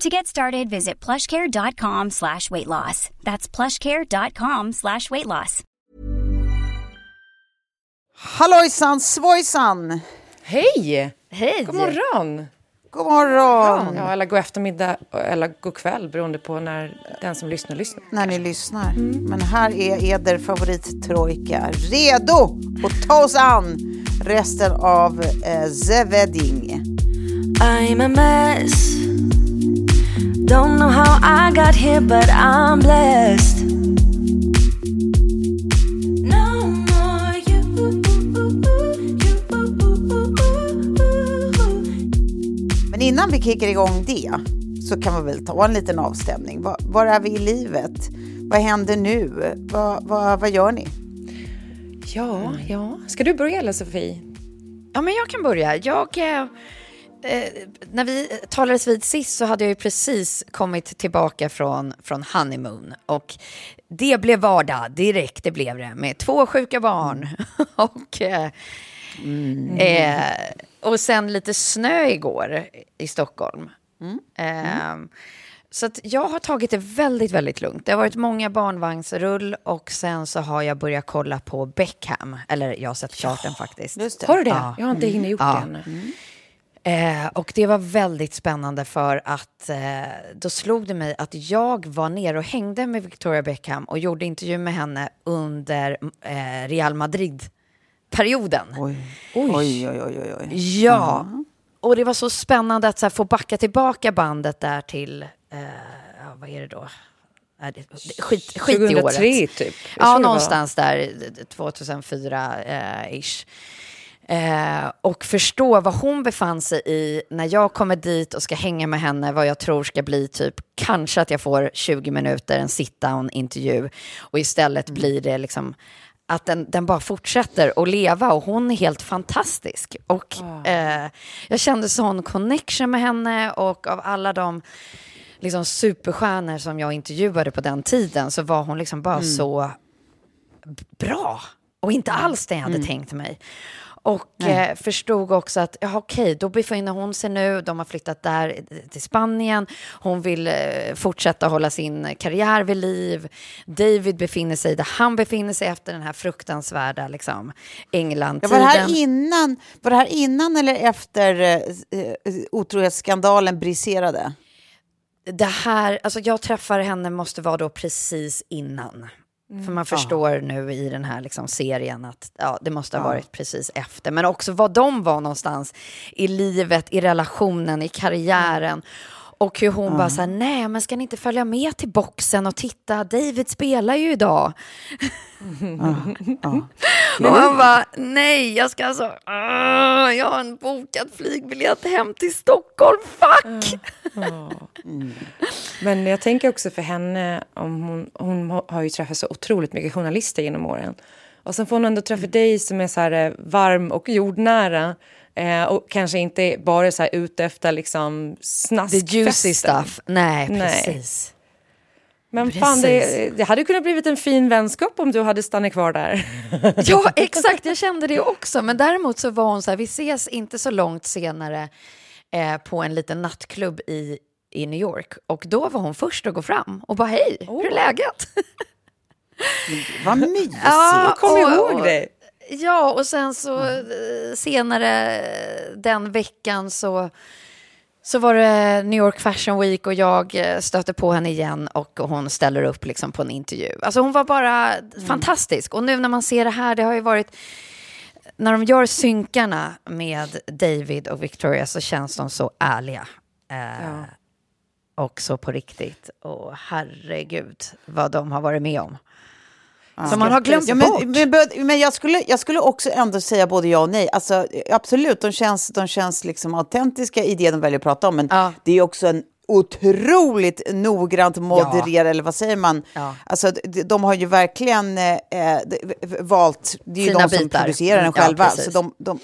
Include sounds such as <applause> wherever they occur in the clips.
To get started, visit plushcare.com slash weight loss. That's plushcare.com slash weight loss. Hallojsan svojsan! Hej! Hej! God morgon! God morgon! Ja, eller god eftermiddag eller god kväll beroende på när den som lyssnar lyssnar. När ni lyssnar. Men här är eder favorittrojka redo att ta oss an resten av eh, The Wedding. I'm a mess. Don't know how I got here, but I'm blessed. No more you. Men innan vi kickar igång det så kan vi väl ta en liten avstämning. Var, var är vi i livet? Vad händer nu? Vad, vad, vad gör ni? Ja, ja. Ska du börja eller Sofie? Ja, men jag kan börja. Jag, eh, eh, när vi talades vid sist så hade jag ju precis kommit tillbaka från, från honeymoon. Och det blev vardag direkt, det blev det. Med två sjuka barn. <laughs> och, eh, eh, och sen lite snö igår i Stockholm. Eh, så att jag har tagit det väldigt, väldigt lugnt. Det har varit många barnvagnsrull och sen så har jag börjat kolla på Beckham. Eller jag har sett klart den faktiskt. Har du det? Ja. Jag har inte hinner gjort Ja. det ännu. Eh, och det var väldigt spännande för att eh, då slog det mig att jag var nere och hängde med Victoria Beckham och gjorde intervju med henne under eh, Real Madrid-perioden. Oj. Oj, oj, oj, oj. oj. Ja, och det var så spännande att så här, få backa tillbaka bandet där till, eh, ja, vad är det då? Det, skit, skit i 2003 året. typ. Jag tror Ja, någonstans där, 2004-ish. Eh, och förstå vad hon befann sig i när jag kommer dit och ska hänga med henne, vad jag tror ska bli typ, kanske att jag får 20 minuter, en sit-down-intervju. Och istället blir det liksom att den, den bara fortsätter att leva och hon är helt fantastisk. Och eh, jag kände sån connection med henne och av alla de liksom, superstjärnor som jag intervjuade på den tiden så var hon liksom bara så b- bra och inte alls det jag hade tänkt mig. Och eh, förstod också att, ja okej, då befinner hon sig nu, de har flyttat där eh, till Spanien, hon vill eh, fortsätta hålla sin karriär vid liv. David befinner sig där han befinner sig efter den här fruktansvärda liksom, Ja, England-tiden. var, det här innan, var det här innan eller efter eh, eh, otrohetsskandalen briserade? det här, alltså jag träffar henne måste vara då precis innan. För man förstår nu i den här liksom serien att ja, det måste ha varit precis efter. Men också var de var någonstans i livet, i relationen, i karriären. Och hur hon bara så här, nej men ska ni inte följa med till boxen och titta, David spelar ju idag. <laughs> Och han bara, nej jag ska alltså, "Åh, jag har en bokad flygbiljett hem till Stockholm, fuck! Men jag tänker också för henne, om hon, hon har ju träffat så otroligt mycket journalister genom åren. Och sen får hon ändå träffa dig som är så här eh, varm och jordnära. Eh, och kanske inte bara så här ute efter liksom The snaskfesten. juicy stuff. Nej, Nej. precis. Men fan, det, det hade kunnat blivit en fin vänskap om du hade stannat kvar där. <laughs> Ja, exakt. Jag kände det också. Men däremot så var hon så här, vi ses inte så långt senare eh, på en liten nattklubb i, i New York. Och då var hon först att gå fram och bara hej, hur är läget? <laughs> Vad mysigt. Jag kommer och- ihåg och- dig. Ja, och sen så eh, senare den veckan så, så var det New York Fashion Week och jag eh, stötte på henne igen och hon ställer upp liksom på en intervju. Alltså hon var bara fantastisk. Och nu när man ser det här, det har ju varit... När de gör synkarna med David och Victoria så känns de så ärliga. Eh, Och så på riktigt. Och herregud vad de har varit med om. Som man har glömt Ja, bort. men, men, men jag, skulle, jag skulle också ändå säga både ja och nej. Alltså, absolut, de känns, de känns liksom autentiska i det de väljer att prata om. Men Ja. det är också en otroligt noggrant modererad, eller vad säger man? Ja. Alltså, de, de har ju verkligen eh, de- valt, det är ju Sina de som bitar. producerar den Ja, själva. precis. så de, de,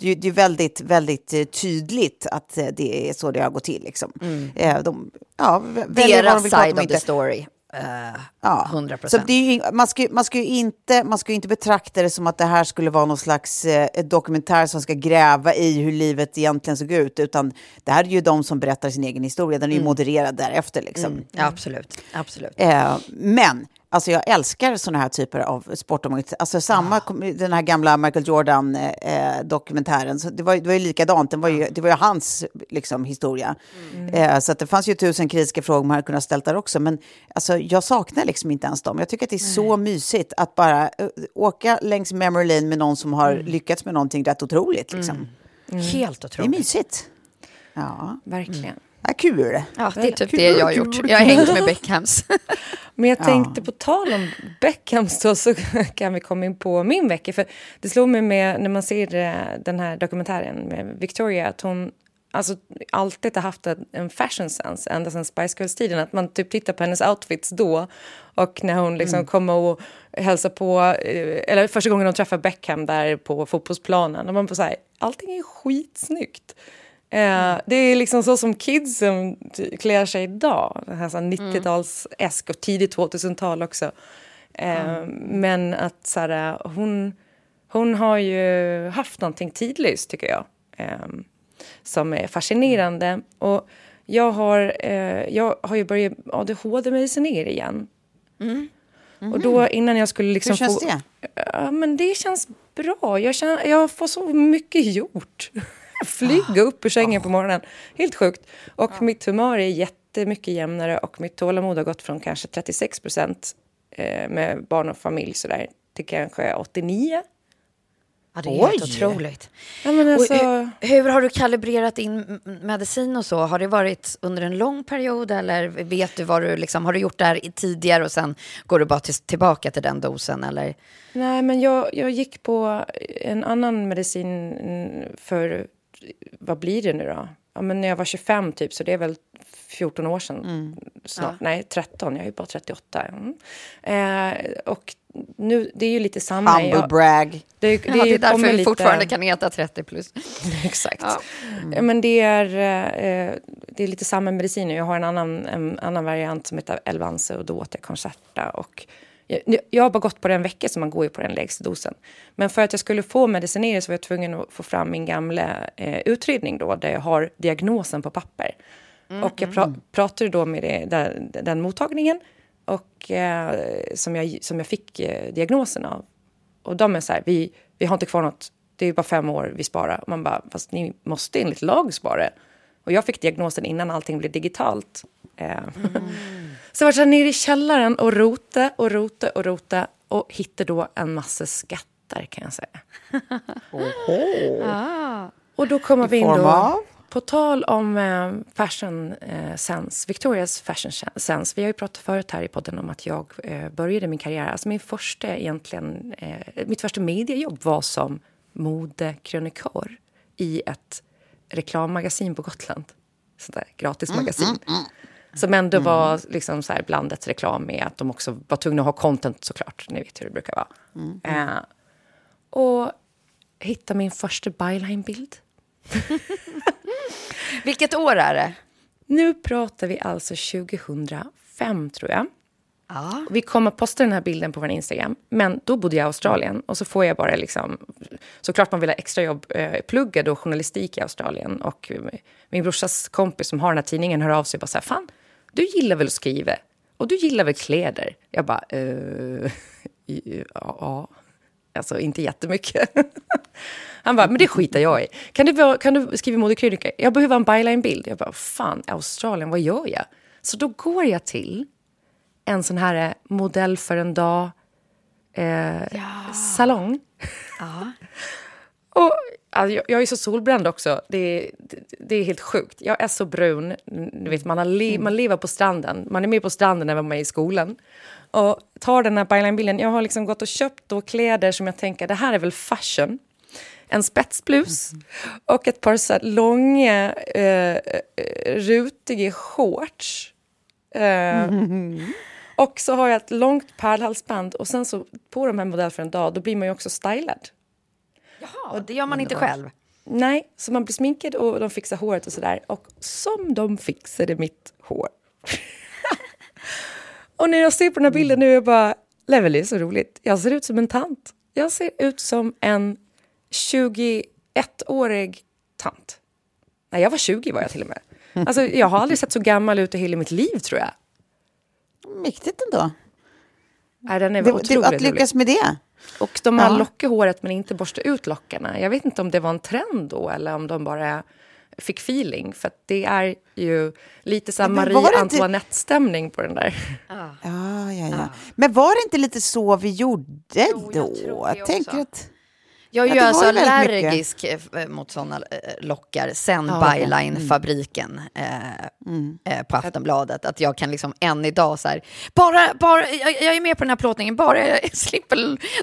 det är det är väldigt, väldigt eh, tydligt att eh, det är så det har gått till. Liksom. Eh, De, ja, de Deras side of the story. Uh, Ja. 100 Så ju, man, ska, man, ska inte, man ska inte betrakta det som att det här skulle vara någon slags eh, dokumentär som ska gräva i hur livet egentligen såg ut. Utan det här är ju de som berättar sin egen historia. Den är ju modererad därefter. Liksom. Ja, absolut. absolut. Eh, men alltså jag älskar sådana här typer av sportområden. Alltså samma, kom- den här gamla Michael Jordan-dokumentären, så det, var, det var ju likadant. Den var ju, det var ju hans liksom, historia. Eh, så att det fanns ju tusen kritiska frågor man hade kunnat ställa där också. Men alltså, jag saknar liksom inte ens dem. Jag tycker att det är så mysigt att bara eh, åka längs memory lane med någon som har lyckats med någonting rätt otroligt. Liksom. Helt Det är otroligt. mysigt. Ja, Verkligen. Vad kul. Ja, det är typ det jag har gjort. Jag har hängt med <laughs> Beckhams. Men jag tänkte på tal om Beckhams då, så <laughs> kan vi komma in på min vecka. För det slog mig med när man ser eh, den här dokumentären med Victoria att hon alltså, alltid har haft en, fashion sense ända sedan Spice Girls-tiden. Att man typ tittar på hennes outfits då och när hon liksom kommer och hälsar på, eh, eller första gången hon träffar Beckham där på fotbollsplanen. Och man bara så här, allting är skitsnyggt. Eh, det är liksom så som kidsen klär sig idag. Det här, så här 90-tals-esk och tidigt 2000-tal också. Eh, Men att så här, hon, hon har ju haft någonting tidlöst, tycker jag. Eh, som är fascinerande. Och jag har, jag har ju börjat ADHD-medicinera igen. Och då innan jag skulle liksom Hur känns få... det? Ja, men det känns bra. Jag, känner, jag får så mycket gjort. Flyga upp ur sängen på morgonen. Helt sjukt. Och mitt humör är jättemycket jämnare och mitt tålamod har gått från kanske 36 procent eh, med barn och familj sådär, till kanske 89. Ja, det är helt Oj! otroligt. Ja, alltså, hur, hur har du kalibrerat in medicin och så? Har det varit under en lång period eller vet du vad du liksom, har du gjort det här tidigare och sen går du bara till, tillbaka till den dosen eller? Nej, men jag, jag gick på en annan medicin mm, för, vad blir det nu då? Ja, men när jag var 25 typ, så det är väl 14 år sedan snart. Nej, 13, jag är ju bara 38. Mm. Eh, och nu, det är ju lite samma. Humble brag. det, Det, ja, det är därför vi lite- fortfarande kan heta 30 plus. <laughs> Exakt. Ja, Men det är, eh, det är lite samma mediciner. Jag har en annan, en annan variant som heter Elvanse och då åt jag Concerta. Och jag, jag har bara gått på den en vecka så man går ju på den lägsta dosen. Men för att jag skulle få medicinering så var jag tvungen att få fram min gamla eh, utredning då där jag har diagnosen på papper. Och jag pra, pratade då med det, den, den mottagningen och, eh, som, jag, som jag fick eh, diagnosen av. Och de är så här, vi, vi har inte kvar något, det är bara fem år vi sparar. Och man bara, fast ni måste enligt lag spara. Och jag fick diagnosen innan allting blev digitalt. Eh. Så jag var så här nere i källaren och rota och rota och rota och hittade då en massa skatter kan jag säga. Och då kommer vi in då, på tal om eh, fashion eh, sense, Victorias fashion sense. Vi har ju pratat förut här i podden om att jag eh, började min karriär, alltså min första egentligen, eh, mitt första mediejobb var som modekrönikör i ett reklammagasin på Gotland. Sådär gratismagasin. Som ändå var liksom så här blandat reklam med att de också var tvungna att ha content såklart. Ni vet hur det brukar vara. Eh, och hitta min första byline-bild. <laughs> Vilket år är det? Nu pratar vi alltså 2005, tror jag. Ja. Vi kommer att posta den här bilden på vår Instagram, men då bodde jag i Australien och så får jag bara liksom... Såklart man vill ha extra jobb. Eh, plugga då journalistik i Australien och eh, min brorsas kompis som har den här tidningen hör av sig och bara så här, fan, du gillar väl att skriva? Och du gillar väl kläder? Jag bara, eh, ja, alltså inte jättemycket. Han bara, men det skiter jag i. Kan du, kan du skriva modekrönika? Jag behöver en byline-bild. Jag bara, fan, Australien, vad gör jag? Så då går jag till en sån här eh, modell för en dag eh, ja. salong. Ja. <laughs> och, alltså, jag, jag, är så solbränd också. Det, det, det, är helt sjukt. Jag är så brun. Du vet, man, har le, mm. man lever på stranden. Man är med på stranden när man är i skolan. Och tar den här byline-bilden. Jag har liksom gått och köpt då kläder som jag tänker, det här är väl fashion en spetsblus och ett par så långa, eh, eh, rutiga shorts. Eh, mm. Och så har jag ett långt pärlhalsband och sen så på de här modell för en dag, då blir man ju också stylad. Jaha, och det gör man inte själv? Nej, så man blir sminkad och de fixar håret och sådär. Och som de fixade mitt hår. <laughs> och när jag ser på den här bilden nu är jag bara, Level är så roligt. Jag ser ut som en tant. Jag ser ut som en 21-årig tant. Nej, jag var 20 var jag till och med. <laughs> Alltså, jag har aldrig sett så gammal ut i hela mitt liv, tror jag. Mäktigt ändå. Nej, den är det, det, att lyckas rolig. med det. Och de har ja. lockar håret men inte borsta ut lockarna. Jag vet inte om det var en trend då eller om de bara fick feeling. För det är ju lite så Marie Antoinette-stämning på den där. Ja. Ja, ja, ja. Men var det inte lite så vi gjorde jo, då? Jag, jag tänker att... Jag är ju alltså allergisk mycket. Eh, mot sådana eh, lockar sen ja, Byline-fabriken mm. mm. eh, på Aftonbladet. Att jag kan liksom än idag så här, bara, bara, jag, jag är med på den här plåtningen, bara jag <laughs> slipper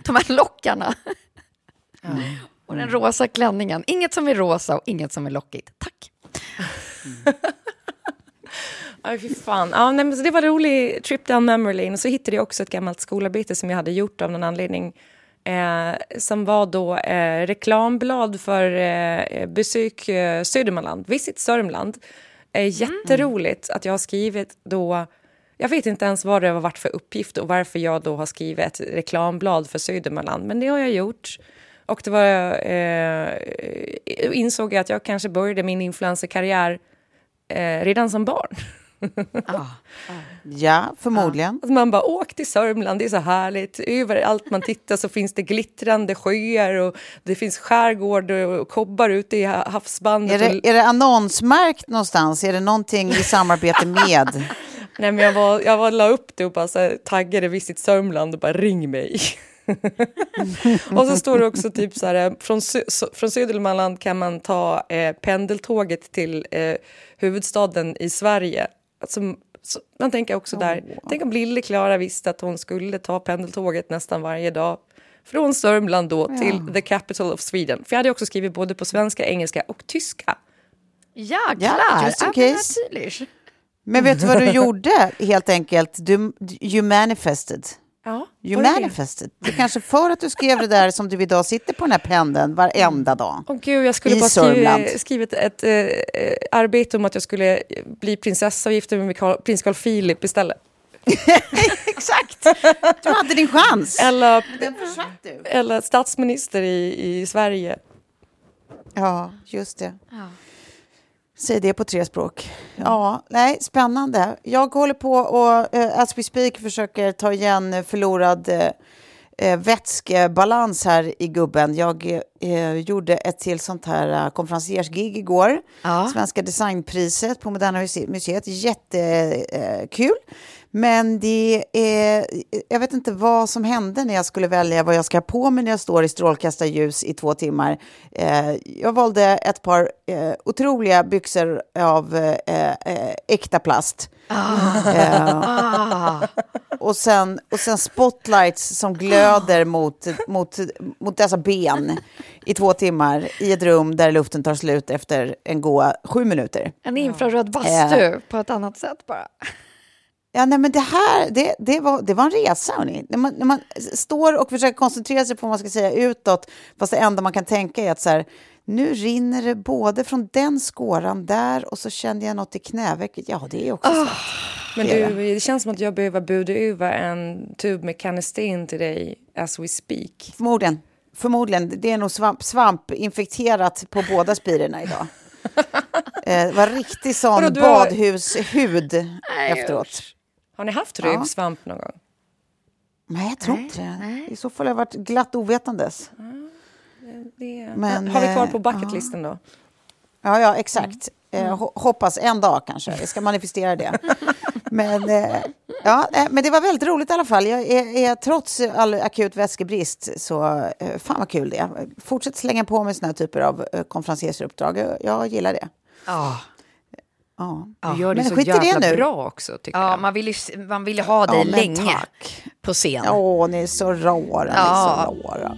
de här lockarna. Mm. <laughs> och den rosa klänningen, inget som är rosa och inget som är lockigt. Tack. Mm. <laughs> Aj, fy fan. Ja, nej, men det var en rolig trip down memory lane. Och så hittade jag också ett gammalt skolarbete som jag hade gjort av någon anledning Eh, som var då eh, reklamblad för eh, Besök eh, Södermanland, Visit Sörmland. Eh, jätteroligt att jag har skrivit då... Jag vet inte ens vad det har varit för uppgift och varför jag då har skrivit ett reklamblad för Södermanland, men det har jag gjort. Och det var, eh, insåg jag att jag kanske började min influencerkarriär eh, redan som barn. Ah, Ja, förmodligen. Alltså man bara, åk till Sörmland, det är så härligt. Överallt man tittar så finns det glittrande sjöar och det finns skärgård och kobbar ute i havsbandet. Är det, är det annonsmärkt någonstans? Är det någonting i samarbete med? <laughs> Nej, men jag, var, jag var, la upp det och bara så här, taggade Visit Sörmland och bara ring mig. <laughs> och så står det också typ så här, från, från Södermanland kan man ta eh, pendeltåget till eh, huvudstaden i Sverige. Alltså, så man tänker också där, oh. tänk om lille Klara visste att hon skulle ta pendeltåget nästan varje dag från Sörmland då ja. till the capital of Sweden. För jag hade också skrivit både på svenska, engelska och tyska. Ja, klar! Ja, just in case. Men vet du vad du gjorde helt enkelt? Du, you manifested. Ja, you manifested. Det? det kanske för att du skrev det där som du idag sitter på den här pendeln varenda dag. Åh gud, jag skulle bara skriva, skrivit ett äh, arbete om att jag skulle bli prinsessa och gifta mig med Carl, prins Carl Philip istället. <laughs> Exakt! Du hade din chans. Eller, eller statsminister i, i Sverige. Ja, just det. Ja. Säg det på tre språk. Ja, nej, spännande. Jag håller på och, uh, as we speak, försöker ta igen förlorad uh, vätskebalans här i gubben. Jag uh, gjorde ett till sånt här uh, konferenciersgig igår. Ja. Svenska designpriset på Moderna Museet. Jättekul. Men det är, jag vet inte vad som hände när jag skulle välja vad jag ska ha på mig när jag står i strålkastarljus i två timmar. Eh, jag valde ett par eh, otroliga byxor av eh, eh äkta plast. Ah. och, sen, och sen spotlights som glöder mot, mot, mot dessa ben i två timmar i ett rum där luften tar slut efter en goa sju minuter. En infraröd bastu på ett annat sätt bara. Ja, nej, men det här det, det, var, det var en resa. Hörni. När, man, när man står och försöker koncentrera sig på vad man ska säga utåt, fast det enda man kan tänka är att så här, nu rinner det både från den skåran där och så kände jag något i knävecket. Ja, det är också oh, svett. Men du, det känns som att jag behöver buda över en tub med kanestin till dig as we speak. Förmodligen. Förmodligen. Det är nog svamp, svampinfekterat på båda spirorna idag. <laughs> eh, det var riktig sån Vadå, badhushud efteråt. Har ni haft rövsvamp ja. någon gång? Nej, jag tror inte det. I så fall har jag varit glatt ovetandes. Det, Men, har vi kvar på eh, bucketlisten då? Ja, ja exakt. Mm. Eh, hoppas en dag kanske. Jag ska manifestera det. <laughs> men, eh, ja, men det var väldigt roligt i alla fall. Jag är, är trots all akut vätskebrist så fan vad kul det är. Fortsätt slänga på mig såna här typer av konferenseruppdrag. Jag, jag gillar det. Ja. Ja. Du gör det men så jävla det nu. bra också, tycker ja, jag. Man vill, ju, man vill ha dig ja, länge tack. på scen. Åh, ni är så rara. Ja. Ni är så rara.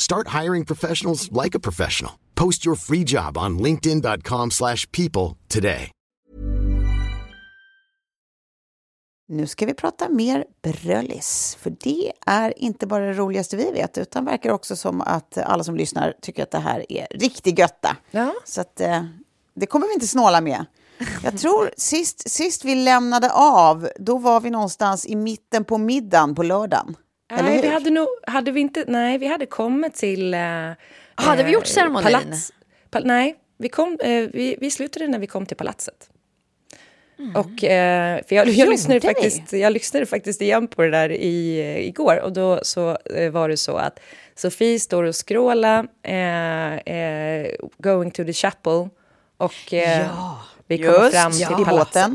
Start hiring professionals like a professional. Post your free job on linkedin.com/people today. Nu ska vi prata mer bröllis, för det är inte bara det roligaste vi vet, utan verkar också som att alla som lyssnar tycker att det här är riktigt götta. Ja. Så att, eh, det kommer vi inte snåla med. Jag tror <laughs> sist, sist vi lämnade av, då var vi någonstans i mitten på middagen på lördagen. Nej, vi hade nog, hade vi inte, nej, vi hade kommit till... Eh, hade vi gjort ceremonin? Palats, pal, nej, vi, kom, eh, vi, vi slutade när vi kom till palatset. Mm. Och, eh, för jag, jag, lyssnade faktiskt, jag lyssnade faktiskt igen på det där i, igår och då så eh, var det så att Sofie står och skrålar, eh, eh, going to the chapel och eh, ja, vi kommer fram till ja.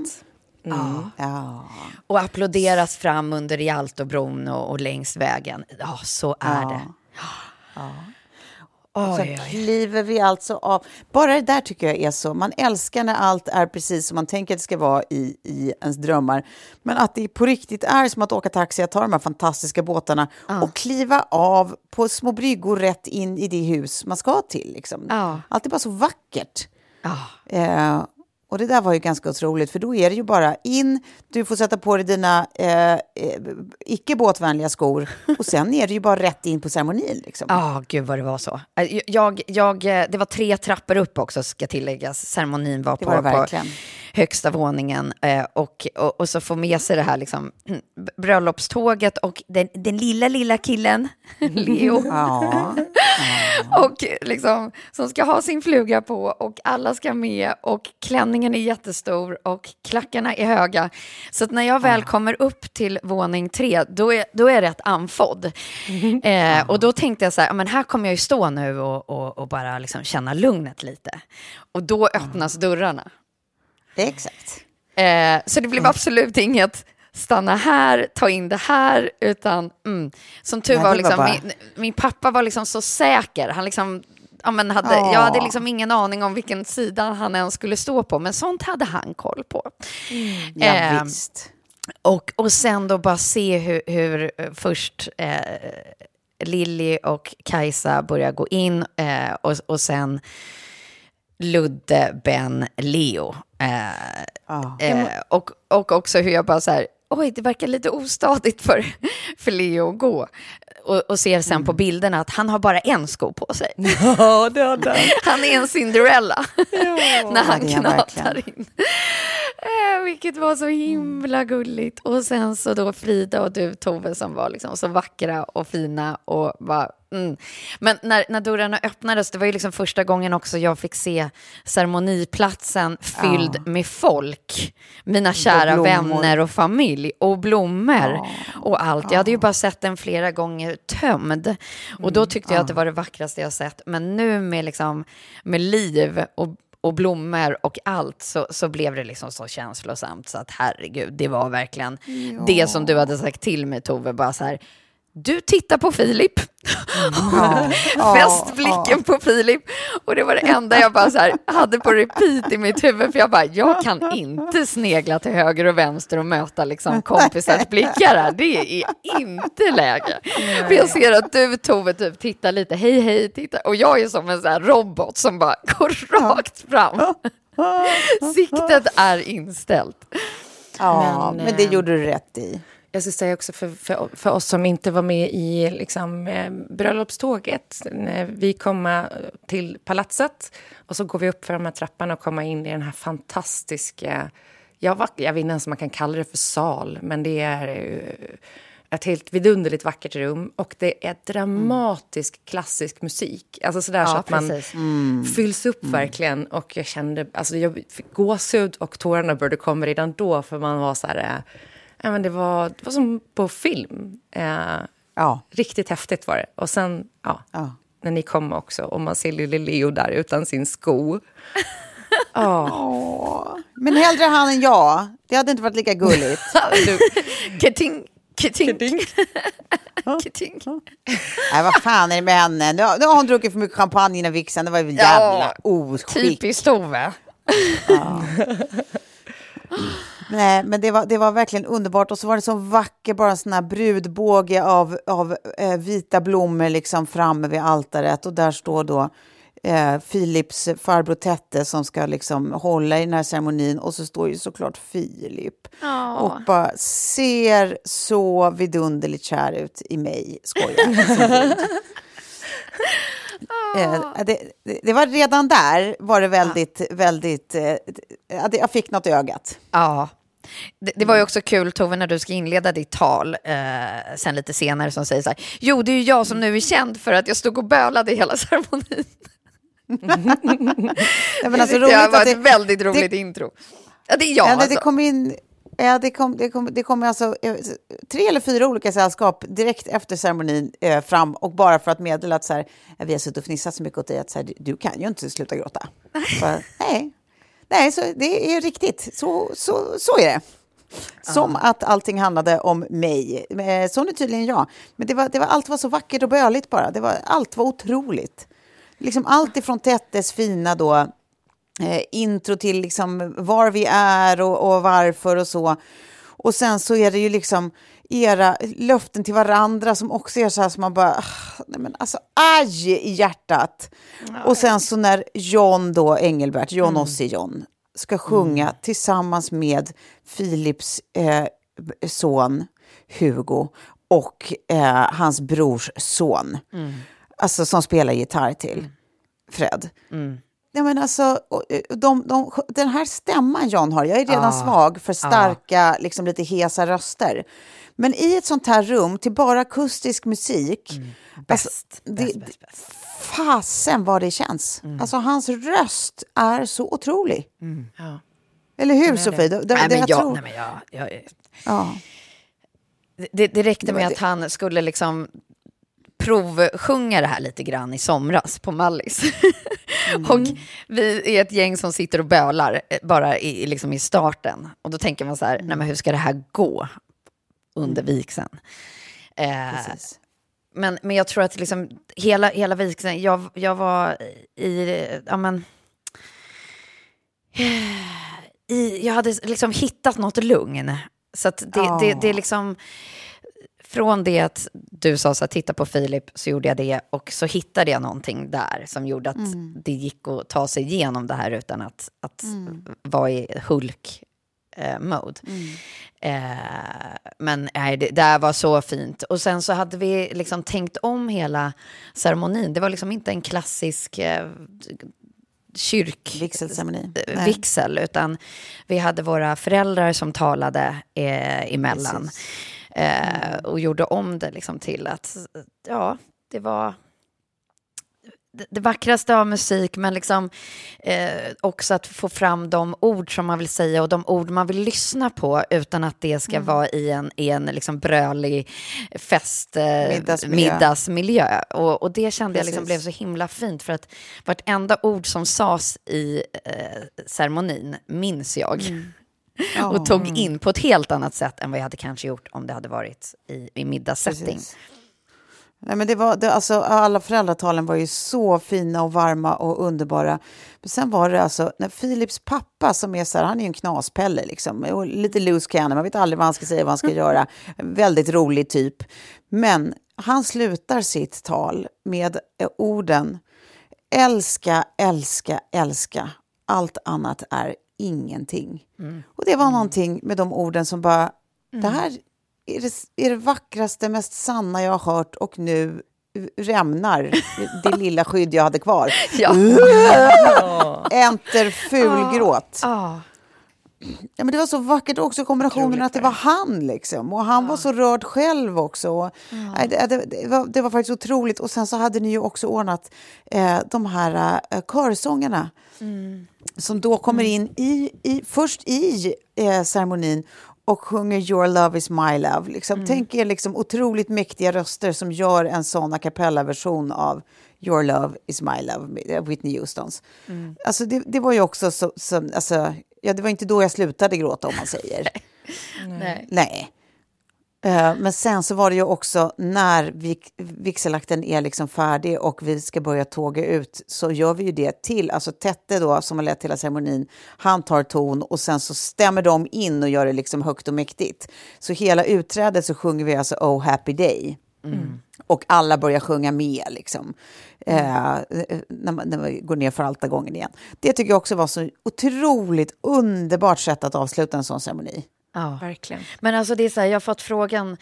Mm. Ja. Och applåderas fram under Rialtobron och, och längs vägen. Ja, så är ja. det. Ja. Och så kliver vi alltså av. Bara det där tycker jag är så. Man älskar när allt är precis som man tänker att det ska vara i, i ens drömmar. Men att det på riktigt är som att åka taxi, att ta de här fantastiska båtarna ja. och kliva av på små bryggor rätt in i det hus man ska till. Liksom. Ja. Allt är bara så vackert. Ja. Eh, och det där var ju ganska otroligt, för då är det ju bara in, du får sätta på dig dina eh, eh, icke båtvänliga skor <laughs> och sen är det ju bara rätt in på ceremonin. Liksom. Ja, liksom. oh, gud vad det var så. Eh, jag, jag, eh, det var tre trappor upp också, ska tilläggas. Ceremonin var, på, var på högsta våningen. Och, och, och, så få med sig det här liksom, <clears throat> bröllopståget och den, den lilla, lilla killen, <laughs> Leo. ja. <laughs> och liksom, som ska ha sin fluga på och alla ska med och klänningen är jättestor och klackarna är höga. Så när jag väl kommer upp till våning tre, då är, då är det ett andfådd. <laughs> Eh, och då tänkte jag så här, men här kommer jag ju stå nu och, och, och bara liksom känna lugnet lite. Och då öppnas dörrarna. Exakt. Eh, så det blev absolut inget stanna här, ta in det här, utan mm, som tur var, liksom, bara... min, min, pappa var liksom så säker. Han liksom ja, men hade, Ja. jag hade liksom ingen aning om vilken sida han ens skulle stå på, men sånt hade han koll på. Ja, Eh, visst. och, och sen då bara se hur, hur eh, först eh, Lilly och Kajsa börjar gå in eh, och, och sen Ludde, Ben, Leo. Eh, Ja. eh, och, och också hur jag bara så här, oj, det verkar lite ostadigt för, för Leo att gå. Och, och ser sen på bilderna att han har bara en sko på sig. <laughs> Ja, det hade han. <laughs> Han är en Cinderella <laughs> när han knatar in. Eh, vilket var så himla gulligt. Och sen så då Frida och du Tove som var liksom så vackra och fina och bara mm. Men när, när dörrarna öppnades, det var ju liksom första gången också jag fick se ceremoniplatsen fylld med folk. Mina kära blommor. vänner och familj och blommor och allt. Jag hade ju bara sett den flera gånger tömd. Och då tyckte jag att det var det vackraste jag sett. Men nu med, liksom, med liv och, och blommor och allt så, så blev det liksom så känslosamt. Så att herregud, det var verkligen det som du hade sagt till mig Tove. Bara så här, du tittar på Filip. <laughs> Fäst blicken på Filip. Och det var det enda jag bara så här hade på repeat i mitt huvud. För jag bara, jag kan inte snegla till höger och vänster och möta liksom kompisars <laughs> blickar här. Det är inte läge. För jag ser att du Tove typ tittar lite, hej hej, titta. Och jag är som en här robot som bara går rakt fram. <laughs> Siktet är inställt. Ja, Men, men, det eh, gjorde du rätt i. Jag ska säga också för, för, för oss som inte var med i liksom, eh, bröllopståget. När vi kom till palatset och så går vi upp för de här trapporna och kommer in i den här fantastiska... Jag, jag vet inte ens om man kan kalla det för sal, men det är ett helt vidunderligt vackert rum. Och det är dramatisk klassisk musik. Alltså sådär så Ja, att man precis. fylls upp verkligen. Och jag kände, alltså jag fick gåshud och tårarna började komma redan då. För man var så här, eh, ja, men det, var, det var som på film. Eh, Ja. riktigt häftigt var det. Och sen, ja, Ja. när ni kom också och man ser lille Leo där utan sin sko. <laughs> Åh. Men hellre han än jag. Det hade inte varit lika gulligt. <laughs> Keting, keting, keting. <laughs> Nej, vad fan är det med henne? Nu har, nu har hon druckit för mycket champagne innan vigseln. Det var ju jävla oskick. Typiskt Tove. Nej, men det var, det var verkligen underbart. Och så var det så vacker, bara en sån här brudbåge av, av eh, vita blommor liksom framme vid altaret. Och där står då eh, Philips farbror Tette som ska liksom hålla i den här ceremonin. Och så står ju såklart Filip. Och bara ser så vidunderligt kär ut i mig, skojar. <laughs> Eh, det, det, det var redan där var det väldigt, väldigt, eh, ja, jag fick något i ögat. Ja. Det, det var ju också kul, Tove, när du ska inleda ditt tal eh, sen lite senare som säger så här, jo, det är ju jag som nu är känd för att jag stod och bölade hela ceremonin. <laughs> Ja, men det alltså, roligt var att ett det- väldigt roligt det- intro. Ja, det är jag Ja, det, alltså. det kom in... Ja, det kom, det kom, det kom alltså eh, tre eller fyra olika sällskap direkt efter ceremonin eh, fram och bara för att meddela att så här, "Ja, vi har suttit och fnissat så mycket åt dig att så här, du kan ju inte sluta gråta. <laughs> Bara, nej, nej så det är riktigt. Så, så, så är det. Som att allting handlade om mig. Eh, Så är tydligen jag. Men det var, det var, allt var så vackert och böligt bara. Det var, allt var otroligt. Liksom allt ifrån Tettes fina då, eh, intro till liksom var vi är och, och varför och så. Och sen så är det ju liksom era löften till varandra som också är så här som man bara, ah, nej men alltså aj i hjärtat. Och sen så när John då, Engelbert, John Ossi John, ska sjunga tillsammans med Philips eh, son Hugo och eh, hans brors son. Alltså som spelar gitarr till Fred. Ja, men alltså, och de, de, den här stämman John har, jag är redan svag för starka, liksom lite hesa röster. Men i ett sånt här rum till bara akustisk musik, alltså, Bäst, det, bäst, bäst, bäst. fasen vad det känns. Alltså hans röst är så otrolig. Ja. Eller hur Sofie? Det, det, Nej, det men jag jag, tror- nej, men jag, jag, ja. det, det räckte med det- att han skulle liksom provsjunga det här lite grann i somras på Mallis. Mm. och vi är ett gäng som sitter och bölar eh, bara i, liksom i starten. Och då tänker man så här, nej men hur ska det här gå under vigseln? Eh, Precis. men, men jag tror att liksom hela, hela vigseln, jag, jag var i, ja men, i, jag hade liksom hittat något lugn. Så det, Ja. det, det är liksom, från det att du sa så här, titta på Filip, så gjorde jag det och så hittade jag någonting där som gjorde att Mm. det gick att ta sig igenom det här utan att, att vara i Hulk-mode. Eh, men nej, det, här var så fint. Och sen så hade vi liksom tänkt om hela ceremonin. Det var liksom inte en klassisk eh, kyrk... Vigselceremoni. eh. Vigsel, utan vi hade våra föräldrar som talade eh, emellan. Eh, och gjorde om det liksom till att, ja, det var det- vackraste av musik, men liksom eh, också att få fram de ord som man vill säga och de ord man vill lyssna på utan att det ska vara i en, i en liksom brölig fest, eh, Middagsmiljö. middagsmiljö. Och, och det kände jag liksom blev Precis. så himla fint för att vartenda ord som sades i eh, ceremonin minns jag. <laughs> och tog in på ett helt annat sätt än vad jag hade kanske gjort om det hade varit i, i middagssetting. Precis. Nej, men det var, det, alltså, alla föräldratalen var ju så fina och varma och underbara. Men sen var det alltså, när Philips pappa som är så här, han är ju en knaspelle liksom, lite loose cannon, man vet aldrig vad han ska säga, vad han ska <laughs> göra. Väldigt rolig typ. Men han slutar sitt tal med eh, orden älska, älska, älska. Allt annat är ingenting. Och det var någonting med de orden som bara, det här är det, är det vackraste, mest sanna jag har hört och nu rämnar det lilla skydd jag hade kvar. <laughs> Ja. <laughs> Enter fulgråt. Ah. Ja, men det var så vackert också kombinationen att det var han liksom. Och han var så rörd själv också. Och, nej, det, det, det, var, det var faktiskt otroligt. Och sen så hade ni ju också ordnat eh, de här eh, körsångerna. Som då kommer in i, i, först i eh, ceremonin och sjunger Your love is my love. Liksom. Tänk er liksom otroligt mäktiga röster som gör en sån a cappella-version av Your love is my love, med Whitney Houstons. Alltså det, det var ju också så, så alltså, ja, det var inte då jag slutade gråta om man säger. <laughs> Nej. Nej. Eh, Men sen så var det ju också när vigselakten är liksom färdig och vi ska börja tåga ut så gör vi ju det till, alltså Tette då som har lett hela ceremonin, han tar ton och sen så stämmer de in och gör det liksom högt och mäktigt. Så hela utträdet så sjunger vi alltså Oh happy day. Och alla börjar sjunga med liksom. Eh, när, man, när man går ner för alta gången igen. Det tycker jag också var så otroligt underbart sätt att avsluta en sån ceremoni. Ja. Verkligen. Men alltså det är så här, jag har fått frågan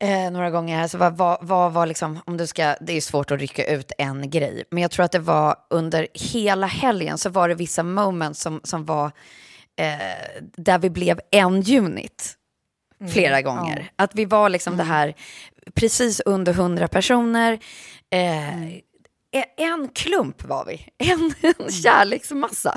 eh, några gånger här, så vad, vad, vad var liksom, om du ska, det är svårt att rycka ut en grej, men jag tror att det var under hela helgen så var det vissa moments som, som var eh, där vi blev en unit flera gånger. Att vi var liksom det här, precis under hundra personer, eh, e- en klump var vi, <laughs> en, en kärleksmassa.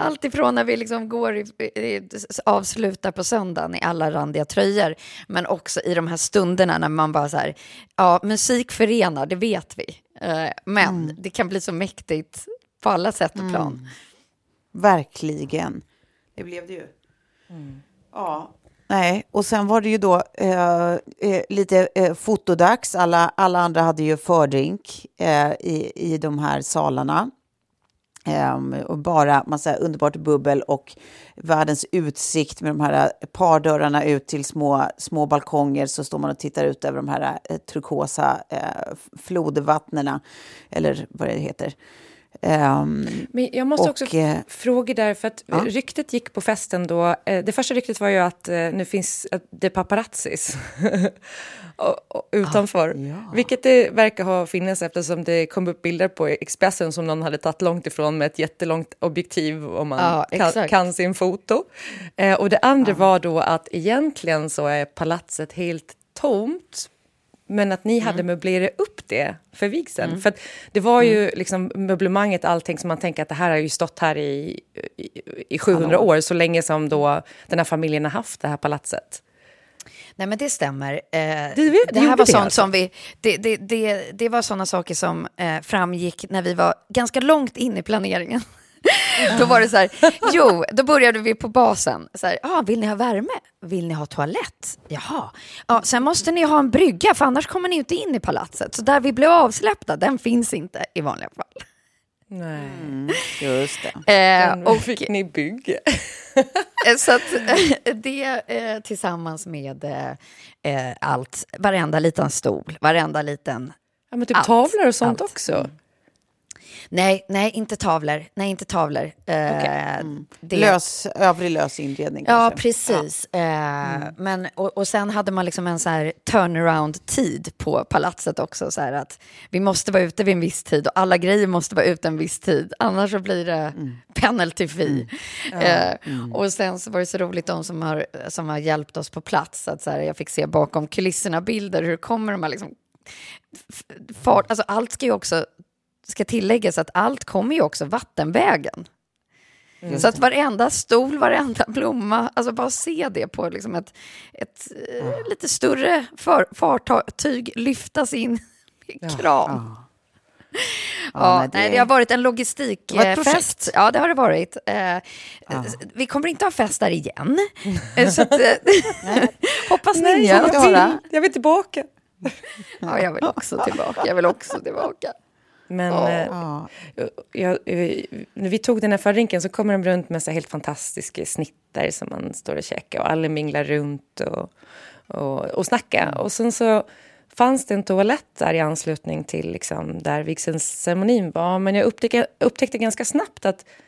Allt ifrån när vi liksom går, i, i, avslutar på söndagen i alla randiga tröjor, men också i de här stunderna när man bara så här, ja, musik förenar, det vet vi. Eh, men det kan bli så mäktigt på alla sätt och plan. Verkligen. Det blev det ju. Ja. Nej, och sen var det ju då eh, eh, lite eh, fotodags. Alla, alla andra hade ju fördrink eh, i, i de här salarna. Um, och bara massa underbart bubbel och världens utsikt med de här eh, pardörrarna ut till små, små balkonger så står man och tittar ut över de här eh, turkosa eh, flodvattnena, eller vad det heter. Ehm, Men jag måste Och, också eh, fråga där, för att ja. ryktet gick på festen då. eh, Det första ryktet var ju att eh, nu finns det paparazzis <laughs> och, och, utanför. Ah, ja. Vilket det verkar ha funnits eftersom det kom upp bilder på Expressen som någon hade tagit långt ifrån med ett jättelångt objektiv om man Ja, kan, kan sin foto. Eh, och det andra var då att egentligen så är palatset helt tomt men att ni hade möblerat upp det för vigseln. För att det var ju liksom möblemanget, allting som man tänker att det här har ju stått här i, i, i 700 år, så länge som då den här familjen har haft det här palatset. Nej men det stämmer. Eh, det det gjorde här var det sånt alltså? som vi, det, det, det, det var sådana saker som eh, framgick när vi var ganska långt in i planeringen. <laughs> Då var det så här, jo, då började vi på basen. Så här, ah, vill ni ha värme? Vill ni ha toalett? Jaha. Ja, sen måste ni ha en brygga, för annars kommer ni inte in i palatset. Så där vi blev avsläppta, den finns inte i vanliga fall. Nej. Mm, just det. Eh, och, fick ni bygga. <laughs> eh, så att, eh, det eh, tillsammans med eh, eh, allt, varenda liten stol, varenda liten... Ja, men typ Allt, tavlor och sånt allt. också. Nej, nej, inte tavlor. Nej, inte tavlor. Eh, det- Lös, övrig lös inredning Ja, kanske. precis. Eh, men, och, och sen hade man liksom en så här turnaround-tid på palatset också. Så att vi måste vara ute vid en viss tid och alla grejer måste vara ute en viss tid. Annars så blir det penalty fee. Eh, Och sen så var det så roligt de som har, som har hjälpt oss på plats. Att så här, jag fick se bakom kulisserna bilder. Hur kommer de här liksom... Fart, alltså allt ska ju också ska tilläggas att allt kommer ju också vattenvägen. Så att varenda stol, varenda blomma, alltså bara se det på liksom ett, ett eh, lite större för, fartyg lyftas in <laughs> i kran. Ja, nej, det- nej, det har varit en logistikfest. Ja, det har det varit. Eh, Vi kommer inte ha fest där igen. Eh, så att, eh, <laughs> hoppas ni jag, njöt. vill, jag vill tillbaka. Ja, jag vill också tillbaka. Jag vill också tillbaka. Men Ja. eh, Ja. jag, eh, när vi tog den här förrinken så kommer de runt med så helt fantastiska snittar som man står och käkar och alla minglar runt och, och, och snackar. Och sen så fanns det en toalett där i anslutning till liksom, där vigselceremonin var. Men jag upptäckte, upptäckte ganska snabbt att eh,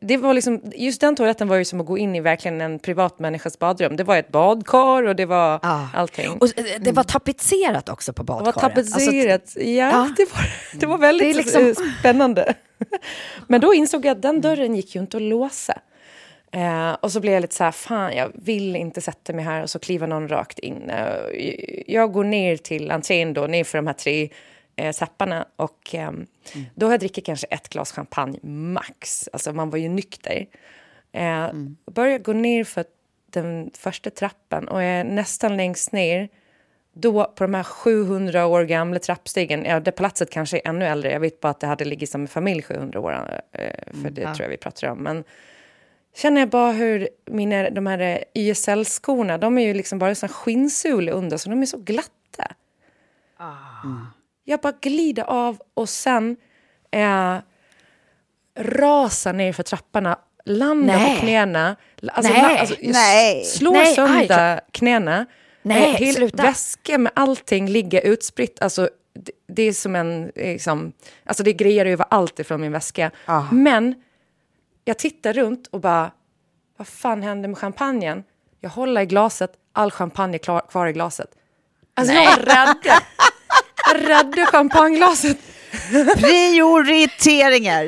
det var liksom, just den toaletten var ju som att gå in i verkligen en privat människas badrum. Det var ett badkar och det var Ja. allting. Och eh, det var tapetserat också på Det var badkaret. Alltså, tapetserat. ja, ja. Det, var, det var väldigt Det liksom- eh, spännande. <laughs> Men då insåg jag att den dörren gick ju inte att låsa. Eh, och så blev jag lite så här, fan jag vill inte sätta mig här och så kliver någon rakt in. Eh, jag går ner till entrén då, ner för de här tre eh, trapporna och ehm, då har jag druckit kanske ett glas champagne max. Alltså man var ju nykter. Eh, Börjar gå ner för den första trappan och är nästan längst ner då på de här 700 år gamla trappstegen, ja det palatset kanske är ännu äldre, jag vet bara att det hade ligget som en familj 700 år, eh, för det tror jag vi pratar om. Men känner jag bara hur mina, de här YSL-skorna, de är ju liksom bara en skinnsula under, så de är så glatta. Jag bara glider av och sen eh, rasar ner för trapporna, landar Nej. på knäna, alltså, Nej. la- alltså, Nej. slår Nej, sönder knäna. Nej, Eh, sluta. Väskor med allting ligger utspritt. Alltså, det, det är som en... Liksom, alltså det är grejer över allt ifrån min väska. Ah. Men jag tittar runt och bara... Vad fan hände med champagnen? Jag håller i glaset, all champagne är klar, kvar i glaset. Alltså jag räddade, <laughs> jag räddade champagneglaset. Prioriteringar.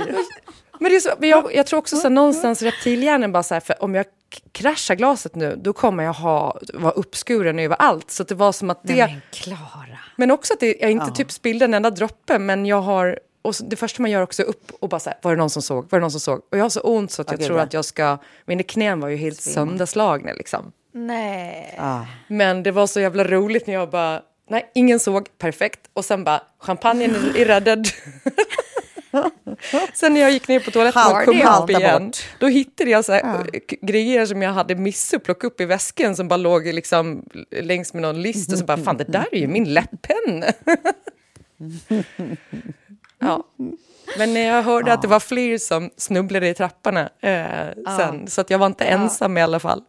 Men det är så, men jag, jag tror också så någonstans reptilhjärnan bara så här, för om jag kraschar glaset nu, då kommer jag ha, vara uppskuren överallt. Så det var som att det... Men Klara. Men också att det, jag inte typ spillde en enda droppe, men jag har... Och så, det första man gör också är upp och bara så här, var det någon som såg? Var det någon som såg? Och jag har så ont så att jag Okej, tror bra. att jag ska... Mina knän var ju helt sönderslagna liksom. Nej. Men det var så jävla roligt när jag bara, nej, ingen såg, perfekt. Och sen bara, champagnen är- räddad. <laughs> sen när jag gick ner på toaletten och kom upp igen, bort. då hittade jag så här, eh, grejer som jag hade missat plocka upp i väskan som bara låg liksom längs med någon list och så bara, fan det där är ju min läpppenna. <laughs> ja. Men jag hörde att det var fler som snubblade i trapporna eh, sen, så att jag var inte ensam i alla fall.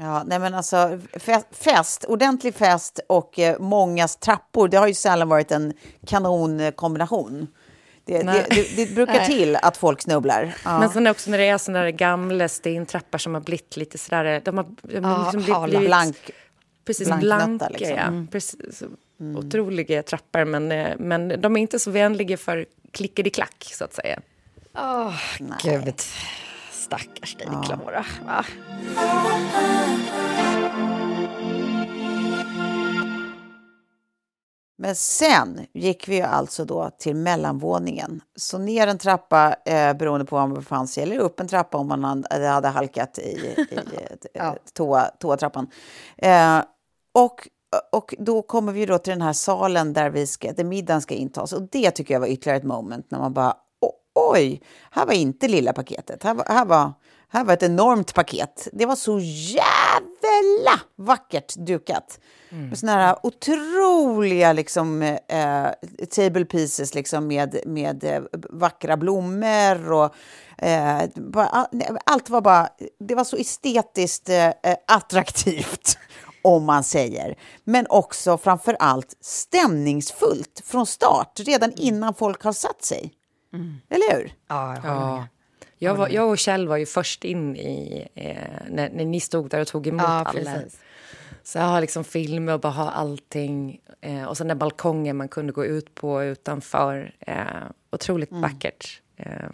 Ja, nej men alltså fest, fest, ordentlig fest och eh, mångas trappor, det har ju sällan varit en kanonkombination. Det, det, det, det brukar <laughs> till att folk snubblar. Ja. Men sen också när det är sådana där gamla stentrappor som har blivit lite sådär, de har, de har Ja, liksom blivit, blivit Blank, precis, blanka, liksom. ja. Mm. Precis, Otroliga trappor, men, eh, men de är inte så vänliga för klickety-klack, så att säga. Åh, gud. Stackars dig, Klara. Va? Men sen gick vi alltså då till mellanvåningen. Så ner en trappa eh, beroende på var man befann sig, eller upp en trappa om man hade, halkat i, i <laughs> eh, toa, toatrappan. Eh, och, och då kommer vi då till den här salen där, vi ska, där middagen ska intas. Och det tycker jag var ytterligare ett moment när man bara oj, här var inte lilla paketet. Här var, här var, här var ett enormt paket. Det var så jävla vackert dukat. Mm. Med såna här otroliga liksom, eh, table pieces liksom, med, med eh, vackra blommor. Och, eh, bara, allt var bara... Det var så estetiskt eh, attraktivt, <laughs> om man säger. Men också framför allt stämningsfullt från start, redan innan folk har satt sig. Eller hur? Ja, jag Ja. Jag, var, jag och Kjell var ju först in i, eh, när, när ni stod där och tog emot Ja, alla. precis. Så jag har liksom filmer och bara ha allting. Eh, och sen den balkongen man kunde gå ut på utanför. Eh, otroligt vackert. Eh,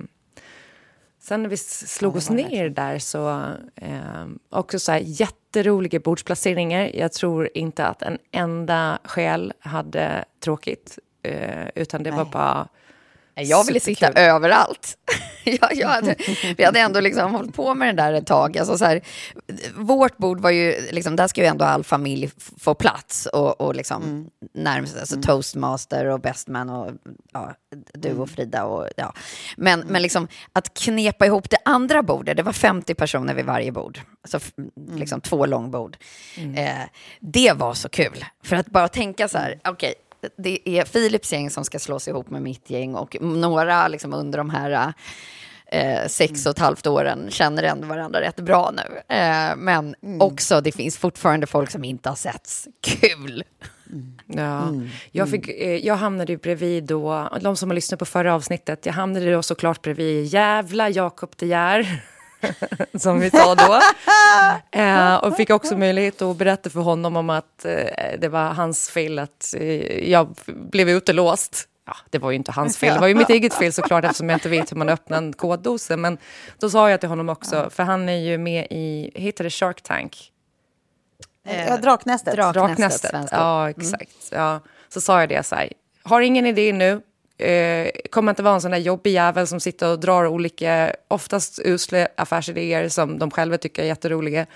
sen när vi slog oss ner där så... Eh, också så här jätteroliga bordsplaceringar. Jag tror inte att en enda själ hade tråkigt. Eh, utan det var bara... Jag ville sitta överallt. <laughs> jag, jag hade, vi hade ändå liksom hållit på med det där ett tag. Alltså så här, vårt bord var ju, liksom, där ska ju ändå all familj få plats och, och liksom närmast, alltså toastmaster och bestman och ja, du och Frida. Och, ja. Men, men liksom, att knepa ihop det andra bordet, det var 50 personer vid varje bord, alltså liksom två långbord. Eh, det var så kul, för att bara tänka så här, okej, det är Philips gäng som ska slås ihop med mitt gäng och några liksom under de här eh, sex och ett halvt åren känner ändå varandra rätt bra nu. Eh, men också, det finns fortfarande folk som inte har setts. Kul! Ja, jag, fick, eh, jag hamnade ju bredvid då, de som har lyssnat på förra avsnittet, jag hamnade då såklart bredvid jävla Jakob De Geer, <laughs> som vi sa då. <laughs> eh, och fick också möjlighet att berätta för honom om att eh, det var hans fel att eh, jag blev utelåst. Ja, det var ju inte hans fel, det var ju mitt eget fel såklart eftersom jag inte vet hur man öppnar en koddose. Men då sa jag till honom också, för han är ju med i, heter det Shark Tank? Ja, draknästet. Drak- Draknästet. Draknästet. Ja, exakt. Ja. Så sa jag det så här, har ingen idé nu, eh, kommer inte vara en sån där jobbig jävel som sitter och drar olika, oftast usla affärsidéer som de själva tycker är jätteroliga.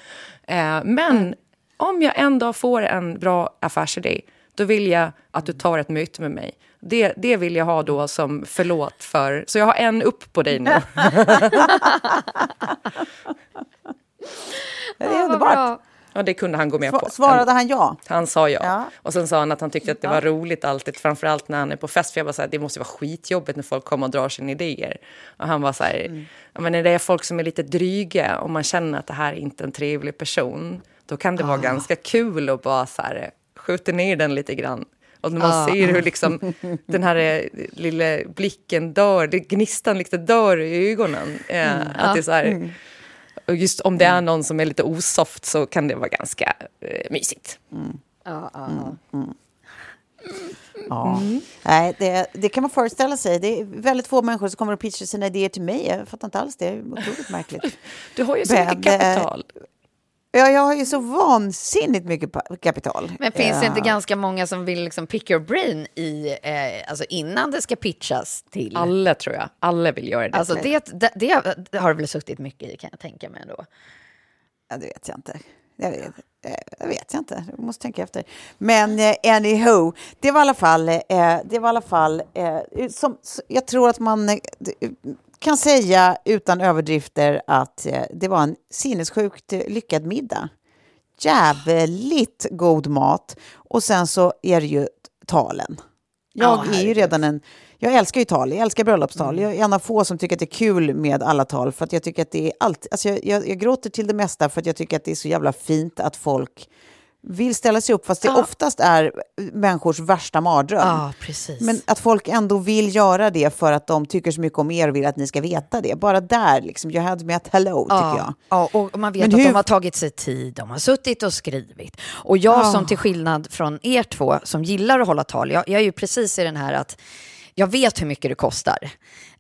Eh, men om jag ändå får en bra affärsidé, då vill jag att du tar ett möte med mig. Det, det vill jag ha då som förlåt för... Så jag har en upp på dig nu. <laughs> <laughs> Det är underbart. Ja, det kunde han gå med Sva- på. Svarade han ja? Han sa ja. Ja. Och sen sa han att han tyckte att det var roligt alltid, framförallt när han är på fest. För jag var så här, det måste vara skitjobbigt när folk kommer och drar sina idéer. Och han var så här, Mm. men när det är folk som är lite dryga och man känner att det här är inte en trevlig person, då kan det Ah. vara ganska kul att bara så här, skjuta ner den lite grann. Och när man Ah. ser hur liksom <laughs> den här eh, lilla blicken dör, gnistan liksom dör i ögonen. Eh, Mm. Att det är så här, och just om det är någon som är lite osoft så kan det vara ganska eh, mysigt. Ja, ja, Ja. Nej, det, det kan man föreställa sig. Det är väldigt få människor som kommer och pitchar sina idéer till mig. Jag fattar inte alls det. Det är otroligt märkligt. <laughs> Du har ju så Men, mycket eh, kapital. Ja, jag har ju så vansinnigt mycket kapital. Men finns det inte Ja. ganska många som vill liksom pick your brain i, eh, alltså innan det ska pitchas till? Alla tror jag. Alla vill göra det. Alltså det, det, det, det har det väl suttit mycket i kan jag tänka mig ändå. Ja, det vet jag inte. Jag vet, eh, jag vet inte. Jag måste tänka efter. Men eh, anyhow, det var i alla fall, eh, det var i alla fall eh, som, jag tror att man eh, kan säga utan överdrifter att eh, det var en sinnessjukt lyckad middag. Jävligt god mat. Och sen så är det ju talen. Jag Ja, är ju redan en... Jag älskar ju tal, jag älskar bröllopstal. Jag är en av få som tycker att det är kul med alla tal. För att jag tycker att det är allt... Alltså jag, jag, jag gråter till det mesta för att jag tycker att det är så jävla fint att folk vill ställa sig upp. Fast det Ja. oftast är människors värsta mardröm. Precis. Men att folk ändå vill göra det för att de tycker så mycket om er och vill att ni ska veta det. Bara där, liksom, you had me at hello, tycker jag. Ja, och man vet Men att hur- de har tagit sig tid, de har suttit och skrivit. Och jag Ja. som till skillnad från er två som gillar att hålla tal, jag, jag är ju precis i den här att jag vet hur mycket det kostar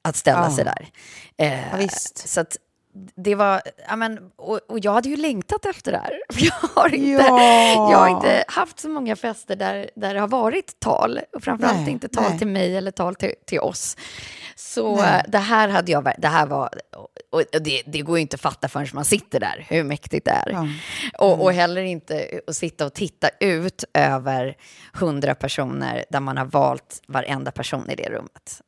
att ställa Ja. sig där. Eh, Ja, visst. Så att det var, ja men, och, och jag hade ju längtat efter det här. <laughs> Jag har inte, Ja. jag har inte haft så många fester där, där det har varit tal. Och framförallt Nej, inte tal nej. till mig eller tal till, till oss. Så Nej. eh, det här hade jag, det här var, och det, det går ju inte att fatta förrän man sitter där, hur mäktigt det är. Ja. Och, och heller inte att sitta och titta ut över hundra personer där man har valt varenda person i det rummet.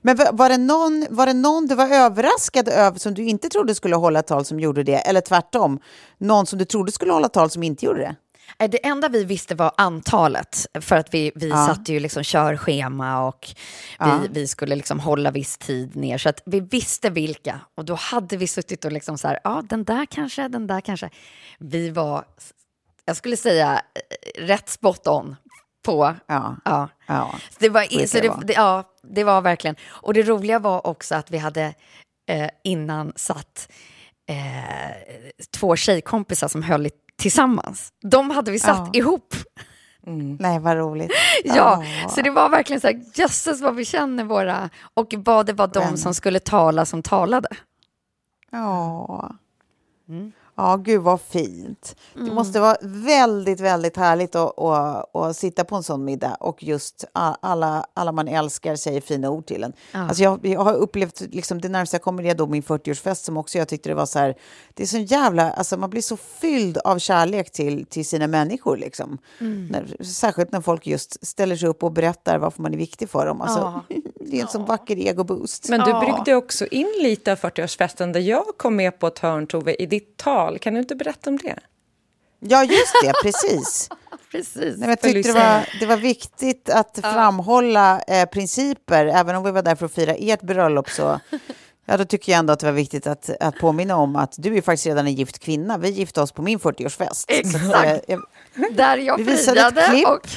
Men var, var, det någon, var det någon du var överraskad över som du inte trodde skulle hålla tal som gjorde det? Eller tvärtom, någon som du trodde skulle hålla tal som inte gjorde det? Eh, Det enda vi visste var antalet, för att vi, vi Ja. satte ju liksom körschema och vi, Ja. vi skulle liksom hålla viss tid ner. Så att vi visste vilka och då hade vi suttit och liksom så här, ja den där kanske, den där kanske. Vi var, jag skulle säga, eh, rätt spot on på, Ja. ja. Ja. Så det var, så det det, ja, det var verkligen. Och det roliga var också att vi hade eh, innan satt eh, två tjejkompisar som höll i, tillsammans. De hade vi satt Ja. ihop. Nej, vad roligt. <laughs> Ja, så det var verkligen så här, jösses vad vi känner våra, och vad det var de Vänner. som skulle tala som talade. Ja. Mm. Ja, gud vad fint. Det måste vara väldigt, väldigt härligt att, att, att sitta på en sån middag och just alla, alla man älskar säger fina ord till en. Ja. Alltså jag, jag har upplevt, liksom, det närmaste jag kommer är då min 40-årsfest som också jag tyckte det var så här, det är så jävla, alltså man blir så fylld av kärlek till, till sina människor liksom. Mm. När, särskilt när folk just ställer sig upp och berättar varför man är viktig för dem. Alltså, <laughs> det är en sån vacker egoboost. Men du Ja. bryggde också in lite av 40-årsfesten där jag kom med på ett hörn, Tove, i ditt tal. Kan du inte berätta om det? Ja, just det, precis. <laughs> Precis. Nej, men jag tyckte det var, det var viktigt att framhålla eh, principer, även om vi var där för att fira ert bröllop. Så, <laughs> ja, då tycker jag ändå att det var viktigt att, att påminna om att du är faktiskt redan en gift kvinna. Vi gifte oss på min 40-årsfest. Exakt. Så, eh, Där jag Vi visade ett klipp. och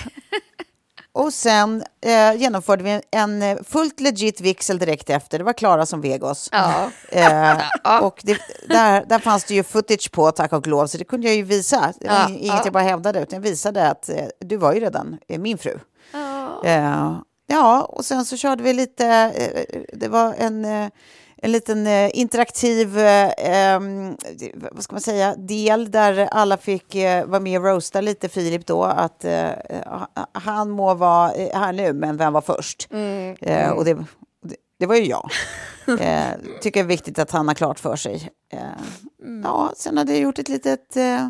och sen eh, genomförde vi en, en eh, fullt legit vigsel direkt efter. Det var Klara som veg oss. ja. Eh, <laughs> och det, där, där fanns det ju footage på, tack och lov, så det kunde jag ju visa. Ja, ing- inget ja. jag bara hävdade, utan jag visade att eh, du var ju redan eh, min fru. Eh, ja, och sen så körde vi lite, det var en, en liten eh, interaktiv, eh, em, vad ska man säga, del där alla fick eh, vara med och roasta lite Filip då, att eh, han må vara eh, här nu, men vem var först? Eh, och det, det, det var ju jag. Eh, tycker det är viktigt att han har klart för sig. Eh, Ja, sen hade jag gjort ett litet, eh,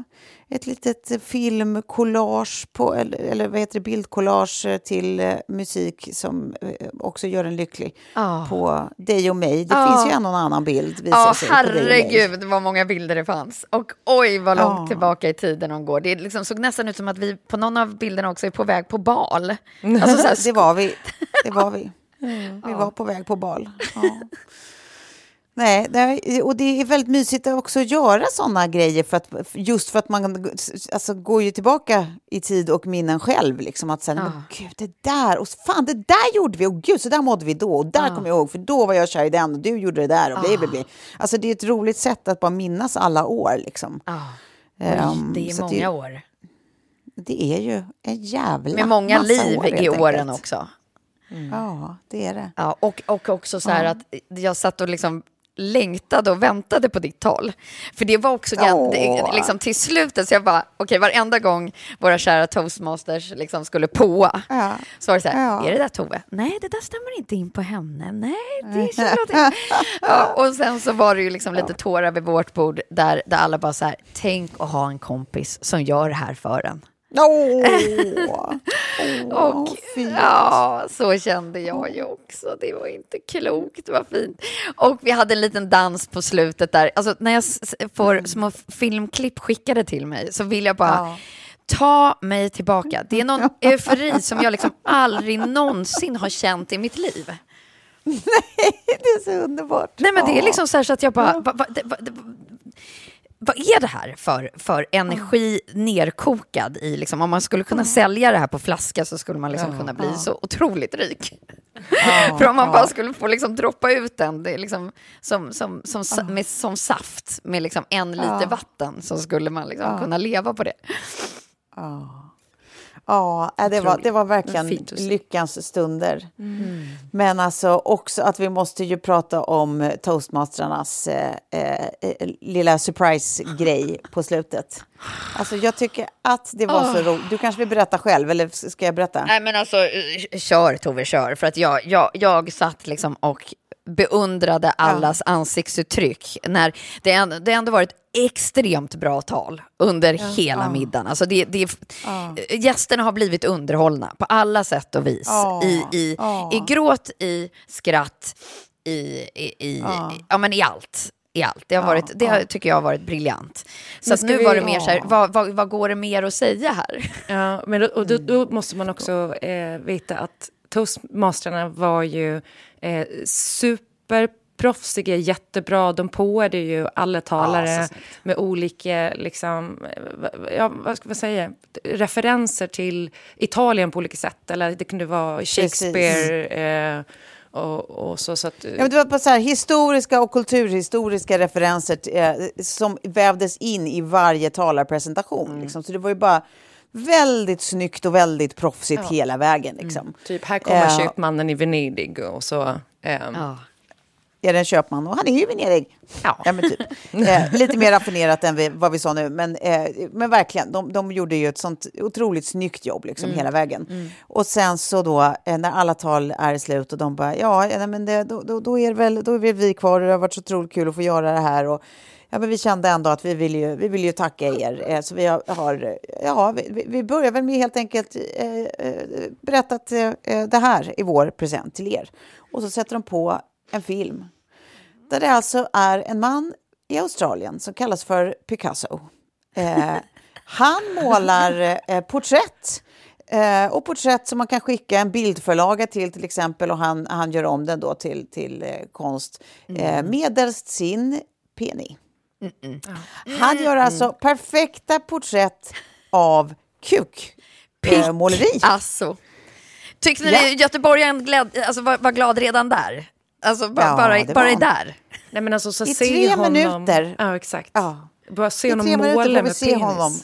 ett litet filmcollage, på, eller, eller vad heter det, bildcollage eh, till eh, musik som eh, också gör en lycklig Ja. på dig och mig. Det Ja. finns ju en och annan bild. visar sig, mig. herregud vad många bilder det fanns. Och oj vad långt tillbaka i tiden de går. Det liksom såg nästan ut som att vi på någon av bilderna också är på väg på bal. Alltså <laughs> Det var vi. <laughs> Det var vi. Vi var på väg på bal. Ja. <laughs> Nej, det och det är väldigt mysigt att också göra sådana grejer för att, just för att man alltså, går ju tillbaka i tid och minnen själv. Liksom, att säga, Ja. men gud, det där, och fan, det där gjorde vi, och gud, så där mådde vi då, och där kommer jag ihåg, för då var jag kär i den, och du gjorde det där, och bli, bli, bli. Alltså, det är ett roligt sätt att bara minnas alla år. Liksom. ja. Ehm, det är att många år. Det är ju en jävla Med många massa liv år, i åren enkelt. också. Ja, det är det. Ja, och, och också så här att jag satt och liksom längtade och väntade på ditt tal. För det var också det, liksom till slutet, så jag bara, okej, varenda gång våra kära toastmasters liksom skulle påa, Ja. så var det så här, Ja. är det där Tove? Nej, det där stämmer inte in på henne. Nej, det är <laughs> ja, och sen så var det ju liksom lite tårar vid vårt bord där, där alla bara så här, tänk att ha en kompis som gör det här för en. Åh! <laughs> Och fint. ja, så kände jag ju också. Det var inte klokt, vad fint. Och vi hade en liten dans på slutet där. Alltså när jag får små filmklipp skickade till mig så vill jag bara Ja. ta mig tillbaka. Det är någon <laughs> eufori som jag liksom aldrig någonsin har känt i mitt liv. <laughs> Det är så underbart. Nej men det är liksom så så att jag bara, va, va, va, vad är det här för, för energi nerkokad i, liksom, om man skulle kunna sälja det här på flaska så skulle man liksom kunna bli så otroligt rik. <laughs> för om man bara skulle få liksom droppa ut den, det är liksom som, som, som, sa- med, som saft med liksom en liter vatten så skulle man liksom kunna leva på det. Ja, äh, det var, det var verkligen lyckans stunder. Men alltså också att vi måste ju prata om eh, toastmasternas eh, eh, lilla surprise-grej på slutet. Alltså jag tycker att det var så roligt. Du kanske vill berätta själv, eller ska jag berätta? Nej men alltså, eh, kör Tove, kör. För att jag, jag, jag satt liksom och beundrade allas ansiktsuttryck. När det, ändå, det ändå varit extremt bra tal under hela middagen. Alltså det, det, Gästerna har blivit underhållna på alla sätt och vis. I, i, I gråt, i skratt, i, i, i, ja. men i allt. I allt. Det, har varit, det har, tycker jag har varit briljant. Så nu vi- var det mer så här, vad, vad, vad går det mer att säga här? Ja, men då, och då, då måste man också eh, veta att toastmasterna var ju eh, superproffsiga, jättebra. De påade ju alla talare med olika, liksom, ja, vad ska man säga, referenser till Italien på olika sätt. Eller det kunde vara Shakespeare eh, och, och så. så att, Ja, men det var på så här, historiska och kulturhistoriska referenser eh, som vävdes in i varje talarpresentation. Mm. Liksom. Så det var ju bara väldigt snyggt och väldigt proffsigt hela vägen. Liksom. Typ, här kommer Eh, köpmannen i Venedig och så. ehm, Är det en köpman? Och han är ju i Venedig. Ja. men typ. eh, lite mer raffinerat än vi, vad vi sa nu. Men, eh, men verkligen, de, de gjorde ju ett sånt otroligt snyggt jobb liksom, Mm. hela vägen. Och sen så då, eh, när alla tal är slut och de bara, ja, ja, nej, men det, då, då, då, är väl, då är väl vi kvar och det har varit så otroligt kul att få göra det här. Och, ja, men vi kände ändå att vi vill ju, vi vill ju tacka er. Eh, så vi har, ja, vi- vi, börjar väl med helt enkelt eh, eh, berättat eh, eh, det här är vår present till er. Och så sätter de på en film där det alltså är en man i Australien som kallas för Picasso. Eh, han målar eh, porträtt. Eh, och porträtt som man kan skicka en bildförlaga till till exempel och han, han gör om den då till, till eh, konst eh, medelst sin penny. Han gör alltså perfekta porträtt av kukmåleri. Alltså. Tyckte Ja. ni göteborgaren gläd, alltså, var, var glad redan där? Alltså ba, Ja, bara, det bara var- där? Nej, men alltså, så I se tre honom, minuter. Ja, exakt. Ja. Bara se I honom måla med penis. honom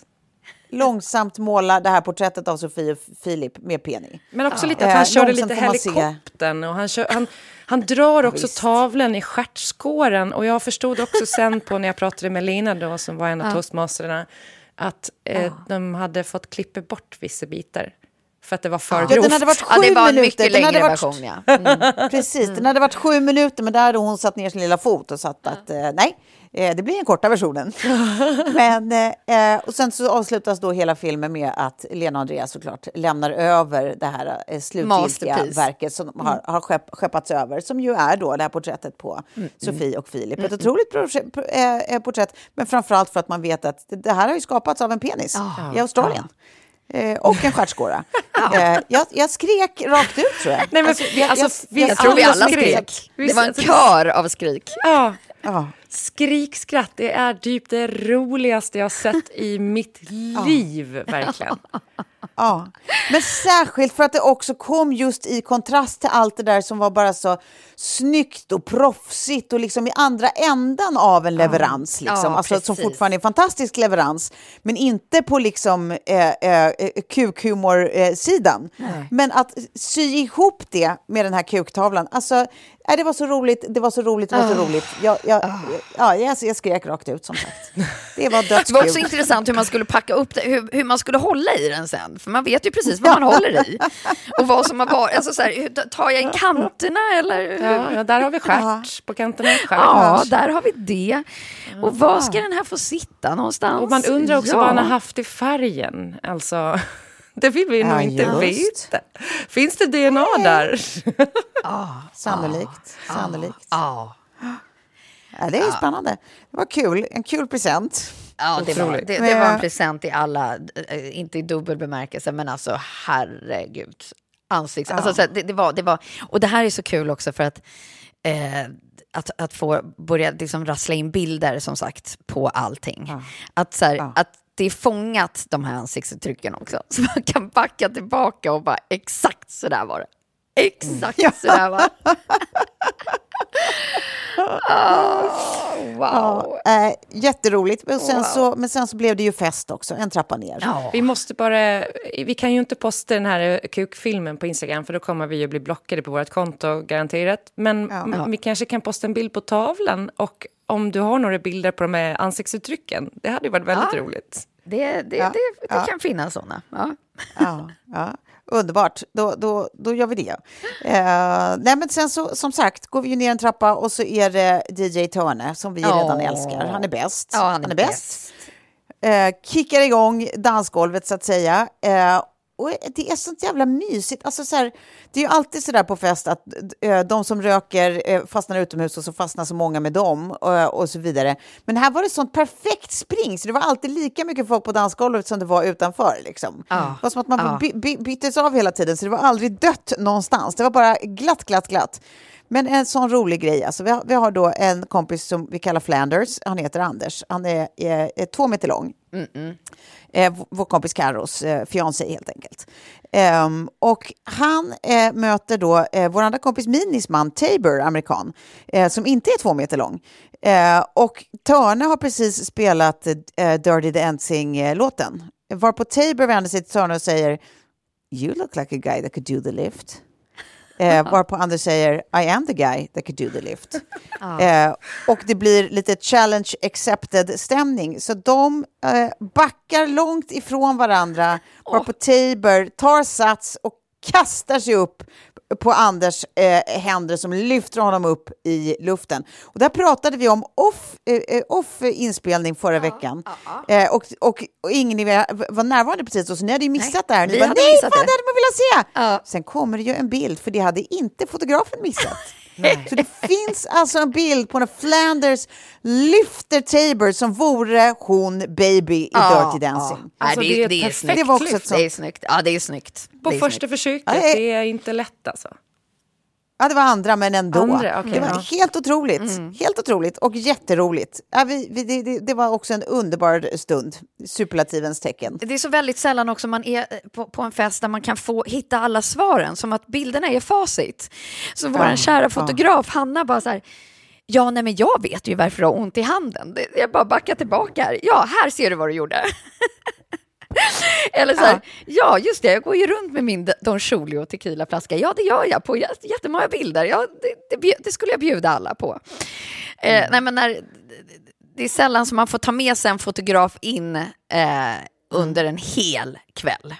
långsamt måla det här porträttet av Sofie och Filip med penny. Men också lite Eh, att han körde långsamt lite helikoptern och han, kör, han, han drar också visst. tavlan i stjärtskåren. Och jag förstod också sen på när jag pratade med Lina då, som var en av toastmasterna, att eh, de hade fått klippa bort vissa bitar. För att det var för Ja, grovt. den hade varit Ja, sju det var en minuter. mycket Den hade längre varit- version, ja. Mm. <laughs> Precis, den hade varit sju minuter men där hade hon satt ner sin lilla fot och satt att eh, nej, eh, det blir den korta versionen. <laughs> men, eh, eh, och sen så avslutas då hela filmen med att Lena och Andreas såklart lämnar över det här eh, slutgiltiga verket som har, har skepp, skeppats över, som ju är då det här porträttet på Mm, Sofie och Filip. Ett otroligt proje- pro- eh, eh, porträtt, men framförallt för att man vet att det, här har ju skapats av en penis i Australien. Eh, och en stjärtskåra. <laughs> eh, jag, jag skrek rakt ut tror jag. Nej, men, Alltså, jag- alltså, jag- vi jag Jag tror vi alla skrek. skrek. Vi Det var en kör av skrik. Ja, Ja. skrikskratt, det är typ det roligaste jag har sett i mitt liv, verkligen. Ja, men särskilt för att det också kom just i kontrast till allt det där som var bara så snyggt och proffsigt och liksom i andra ändan av en leverans. Liksom. Ja, alltså, som fortfarande är en fantastisk leverans, men inte på liksom eh, eh, kukhumor-sidan. men att sy ihop det med den här kuktavlan, alltså, nej, det var så roligt, det var så roligt, det var så roligt. Jag, jag, ja, jag, jag skrek rakt ut som sagt. Det var <laughs> Det var också dödskul. intressant hur man skulle packa upp det, hur, hur man skulle hålla i den sen. För man vet ju precis vad man <laughs> håller i. Och vad som har varit, alltså så här, tar jag i kanterna eller? ja, där har vi stjärt på kanterna. Stjärt. Ja, där har vi det. Och var ska den här få sitta någonstans? Och man undrar också Ja. vad han har haft i färgen. Alltså, det vill vi nog Ja, inte just. veta. Finns det DNA där? Sannolikt. Sannolikt. Ja, Ja, det är spännande. Det var kul. En kul present. ja det, var, det, det var en present i alla, eh, inte i dubbel bemärkelse, men alltså herregud. Ansikts, alltså, så det, det, var, det var, och det här är så kul också för att eh, att, att få börja liksom rassla in bilder som sagt på allting. Att, så här, att det är fångat de här ansiktsuttrycken också. <laughs> Så man kan backa tillbaka och bara exakt så där var det. Exakt så där var det. <laughs> Ah, wow. Eh, jätteroligt. Men sen, så, men sen så blev det ju fest också, en trappa ner. Ja. Vi måste bara, vi kan ju inte posta den här kukfilmen på Instagram för då kommer vi ju bli blockade på vårt konto garanterat. Men Ja. vi kanske kan posta en bild på tavlan och om du har några bilder på de här ansiktsuttrycken, det hade ju varit väldigt Ja. roligt. Det, det, Ja, det, det ja. kan finnas sådana. Ja. Ja. Underbart, då, då, då gör vi det. Eh, nej, men sen så, som sagt, går vi ju ner en trappa och så är det DJ Törne som vi redan älskar. Han är bäst. Ja, han är bäst. Eh, kickar igång dansgolvet så att säga. Eh, och det är sånt jävla mysigt. Alltså, så här, det är ju alltid så där på fest att eh, de som röker eh, fastnar utomhus och så fastnar så många med dem eh, och så vidare. Men här var det sånt perfekt spring så det var alltid lika mycket folk på dansgolvet som det var utanför. Liksom. Ja. Det var som att man Ja. by, by, byttes av hela tiden så det var aldrig dött någonstans. Det var bara glatt, glatt, glatt. Men en sån rolig grej. Alltså, vi, har, vi har då en kompis som vi kallar Flanders. Han heter Anders. Han är, är, är två meter lång. Eh, vår kompis Carros eh, fiancé helt enkelt. Ehm, och han eh, möter då eh, vår andra kompis Minis man Tabor, amerikan, eh, som inte är två meter lång. Eh, och Törne har precis spelat eh, Dirty Dancing-låten. Varpå Tabor vänder sig till Törne och säger You look like a guy that could do the lift. Eh, varpå Anders säger I am the guy that could do the lift. <laughs> Eh, och det blir lite challenge accepted stämning. Så de eh, backar långt ifrån varandra. Varpå Tabor tar sats och kastar sig upp på Anders eh, händer som lyfter honom upp i luften. Och där pratade vi om off, eh, eh, off inspelning förra veckan. Eh, och, och, och ingen var närvarande precis då, så ni hade ju missat det här. Ni bara, nej, fan, det." det hade man velat se! Ja. Sen kommer det ju en bild, för det hade inte fotografen missat. Så det finns alltså en bild på när Flanders lyfter Tabor som vore hon baby i Dirty Dancing. Alltså, Nej, det är det, är snyggt. Det var också ett sånt- Det är snyggt. Ja, det är snyggt. På det är första snyggt. försöket, Ja, det är- det är inte lätt alltså. Ja, det var andra, men ändå. Andra, okej, det var ja. helt otroligt. Helt otroligt och jätteroligt. Ja, vi, vi, det, det, var också en underbar stund. Superlativens tecken. Det är så väldigt sällan också man är eh, på, på en fest där man kan få hitta alla svaren, som att bilderna är facit. Så vår Ja, kära fotograf Hanna bara så här, ja nej men jag vet ju varför du har ont i handen. Jag bara backar tillbaka här. Ja, här ser du vad du gjorde. <laughs> <laughs> Eller så här, ja. just det, jag går ju runt med min Don Julio tequilaflaska. Ja, det gör jag på jät- jättemånga bilder. Ja, det, det, det skulle jag bjuda alla på. Eh, nej, men när, det är sällan som man får ta med sig en fotograf in eh, under en hel kväll.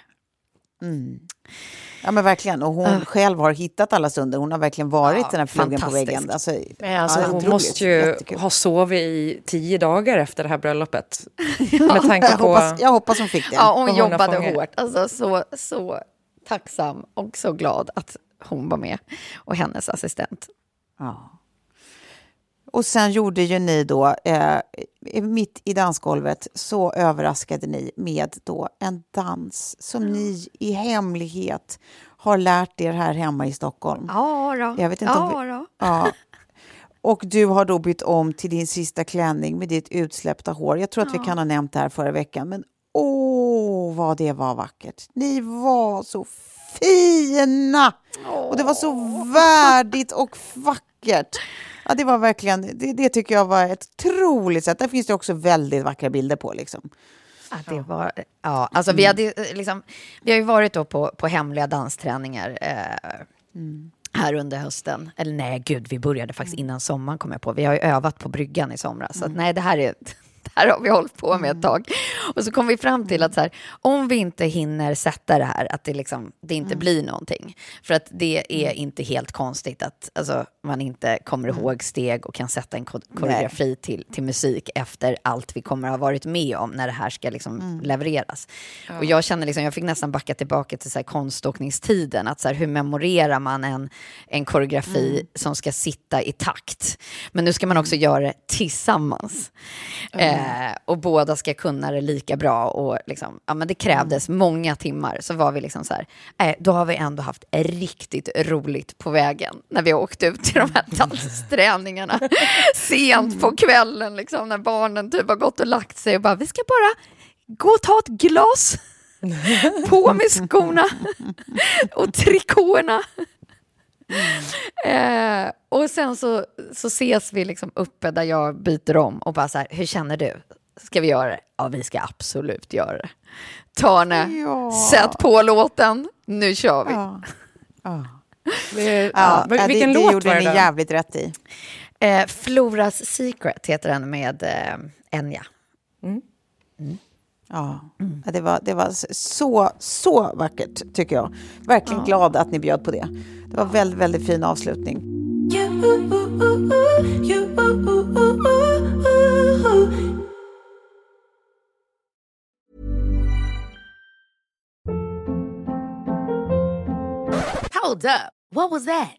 Ja, men verkligen. Och hon själv har hittat alla stunder. Hon har verkligen varit Ja, den här pluggen på väggen. Alltså, Men alltså, ja, hon otroligt. måste ju Jättekul. ha sovit i tio dagar efter det här bröllopet. <laughs> Med tanke Jag på... hoppas, jag hoppas hon fick det. Ja, hon hon jobbade fångat. hårt. Alltså, så, så tacksam och så glad att hon var med och hennes assistent. Ja. Och sen gjorde ju ni då, eh, mitt i dansgolvet, så överraskade ni med då en dans som ni i hemlighet har lärt er här hemma i Stockholm. Ja, då. Jag vet inte om ja, vi- då. Ja. Och du har då bytt om till din sista klänning med ditt utsläppta hår. Jag tror att vi kan ha nämnt det här förra veckan, men åh, vad det var vackert. Ni var så fina! Och det var så värdigt och vackert. Ja, det var verkligen, det, det tycker jag var ett otroligt sätt. Där finns det också väldigt vackra bilder på. Liksom. Ja, det var, ja, alltså vi, hade, ju, eh, liksom, vi har ju varit då på, på hemliga dansträningar eh, här under hösten. Eller nej, gud, vi började faktiskt innan sommaren kom jag på. Vi har ju övat på bryggan i somras. Så att, nej, det här, är, <laughs> här har vi hållit på med ett tag. Och så kom vi fram till att så här, om vi inte hinner sätta det här, att det, liksom, det inte blir någonting. För att det är inte helt konstigt att alltså, man inte kommer ihåg steg och kan sätta en ko- koreografi till, till musik efter allt vi kommer ha varit med om när det här ska liksom levereras. Och jag känner liksom, jag fick nästan backa tillbaka till så här konståkningstiden, att så här, hur memorerar man en, en koreografi som ska sitta i takt? Men nu ska man också göra det tillsammans. Eh, och båda ska kunna det lika bra. Och liksom, ja, men det krävdes många timmar. Så var vi liksom så här, eh, då har vi ändå haft riktigt roligt på vägen när vi har åkt ut till de här dansträningarna. <laughs> Sent på kvällen, liksom, när barnen typ har gått och lagt sig och bara, vi ska bara gå och ta ett glas. <laughs> På med skorna <laughs> och trikåerna. Eh, och sen så, så ses vi liksom uppe där jag byter om och bara så här, hur känner du? Ska vi göra det? Ja, vi ska absolut göra det. Tarne, Ja. sätt på låten, nu kör vi. Ja. Ja. Det, Ja, men det, vilken det låt gjorde var det ni jävligt rätt i. Eh, Floras Secret heter den med eh, Enya. Ja, ja, det var, det var så, så vackert tycker jag. Verkligen glad att ni bjöd på det. Det var väldigt, väldigt fin avslutning. Hold up. What was that?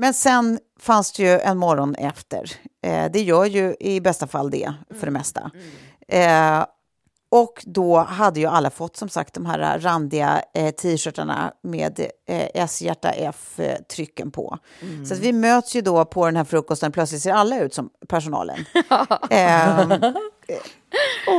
Men sen fanns det ju en morgon efter. Eh, det gör ju i bästa fall det, för det mesta. Eh, och då hade ju alla fått som sagt de här randiga eh, t-shirtarna med eh, S-hjärta F-trycken på. Mm. Så vi möts ju då på den här frukosten. Plötsligt ser alla ut som personalen. <laughs> Eh, <laughs>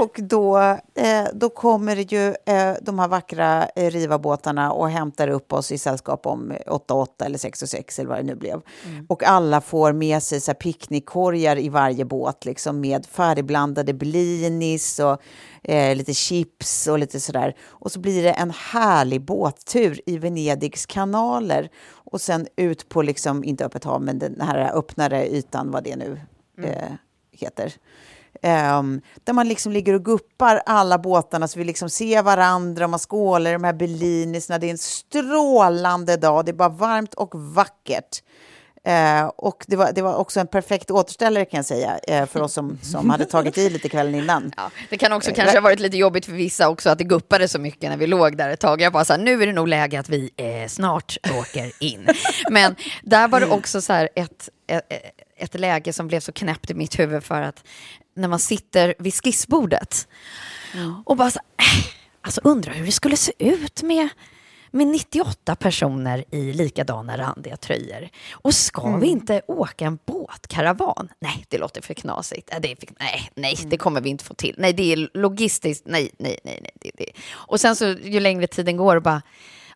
och då, eh, då kommer ju eh, de här vackra eh, Riva-båtarna och hämtar upp oss i sällskap om 8-8 eller 6-6 eller vad det nu blev. Och alla får med sig så här picknickkorgar i varje båt liksom med färdigblandade blinis och eh, lite chips och lite sådär. Och så blir det en härlig båttur i Venedigs kanaler och sen ut på, liksom, inte öppet hav, men den här öppnare ytan, vad det nu eh, heter. Ehm, där man liksom ligger och guppar alla båtarna så vi liksom ser varandra och man skålar i de här bellinisarna. Det är en strålande dag, det är bara varmt och vackert. Eh, och det var, det var också en perfekt återställare kan jag säga, eh, för oss som, som hade tagit i lite kvällen innan. Ja, det kan också kanske ha varit lite jobbigt för vissa också att det guppade så mycket när vi låg där ett tag. Jag bara så här, nu är det nog läge att vi eh, snart åker in. Men där var det också så här ett, ett, ett läge som blev så knäppt i mitt huvud för att när man sitter vid skissbordet och bara så äh, alltså undrar hur det skulle se ut med med 98 personer i likadana randiga tröjor. Och ska vi inte åka en båtkaravan? Nej, det låter för knasigt. Äh, Det för, nej, nej, det kommer vi inte få till. Nej, det är logistiskt. Nej, nej, nej. nej det, det. Och sen så ju längre tiden går, bara,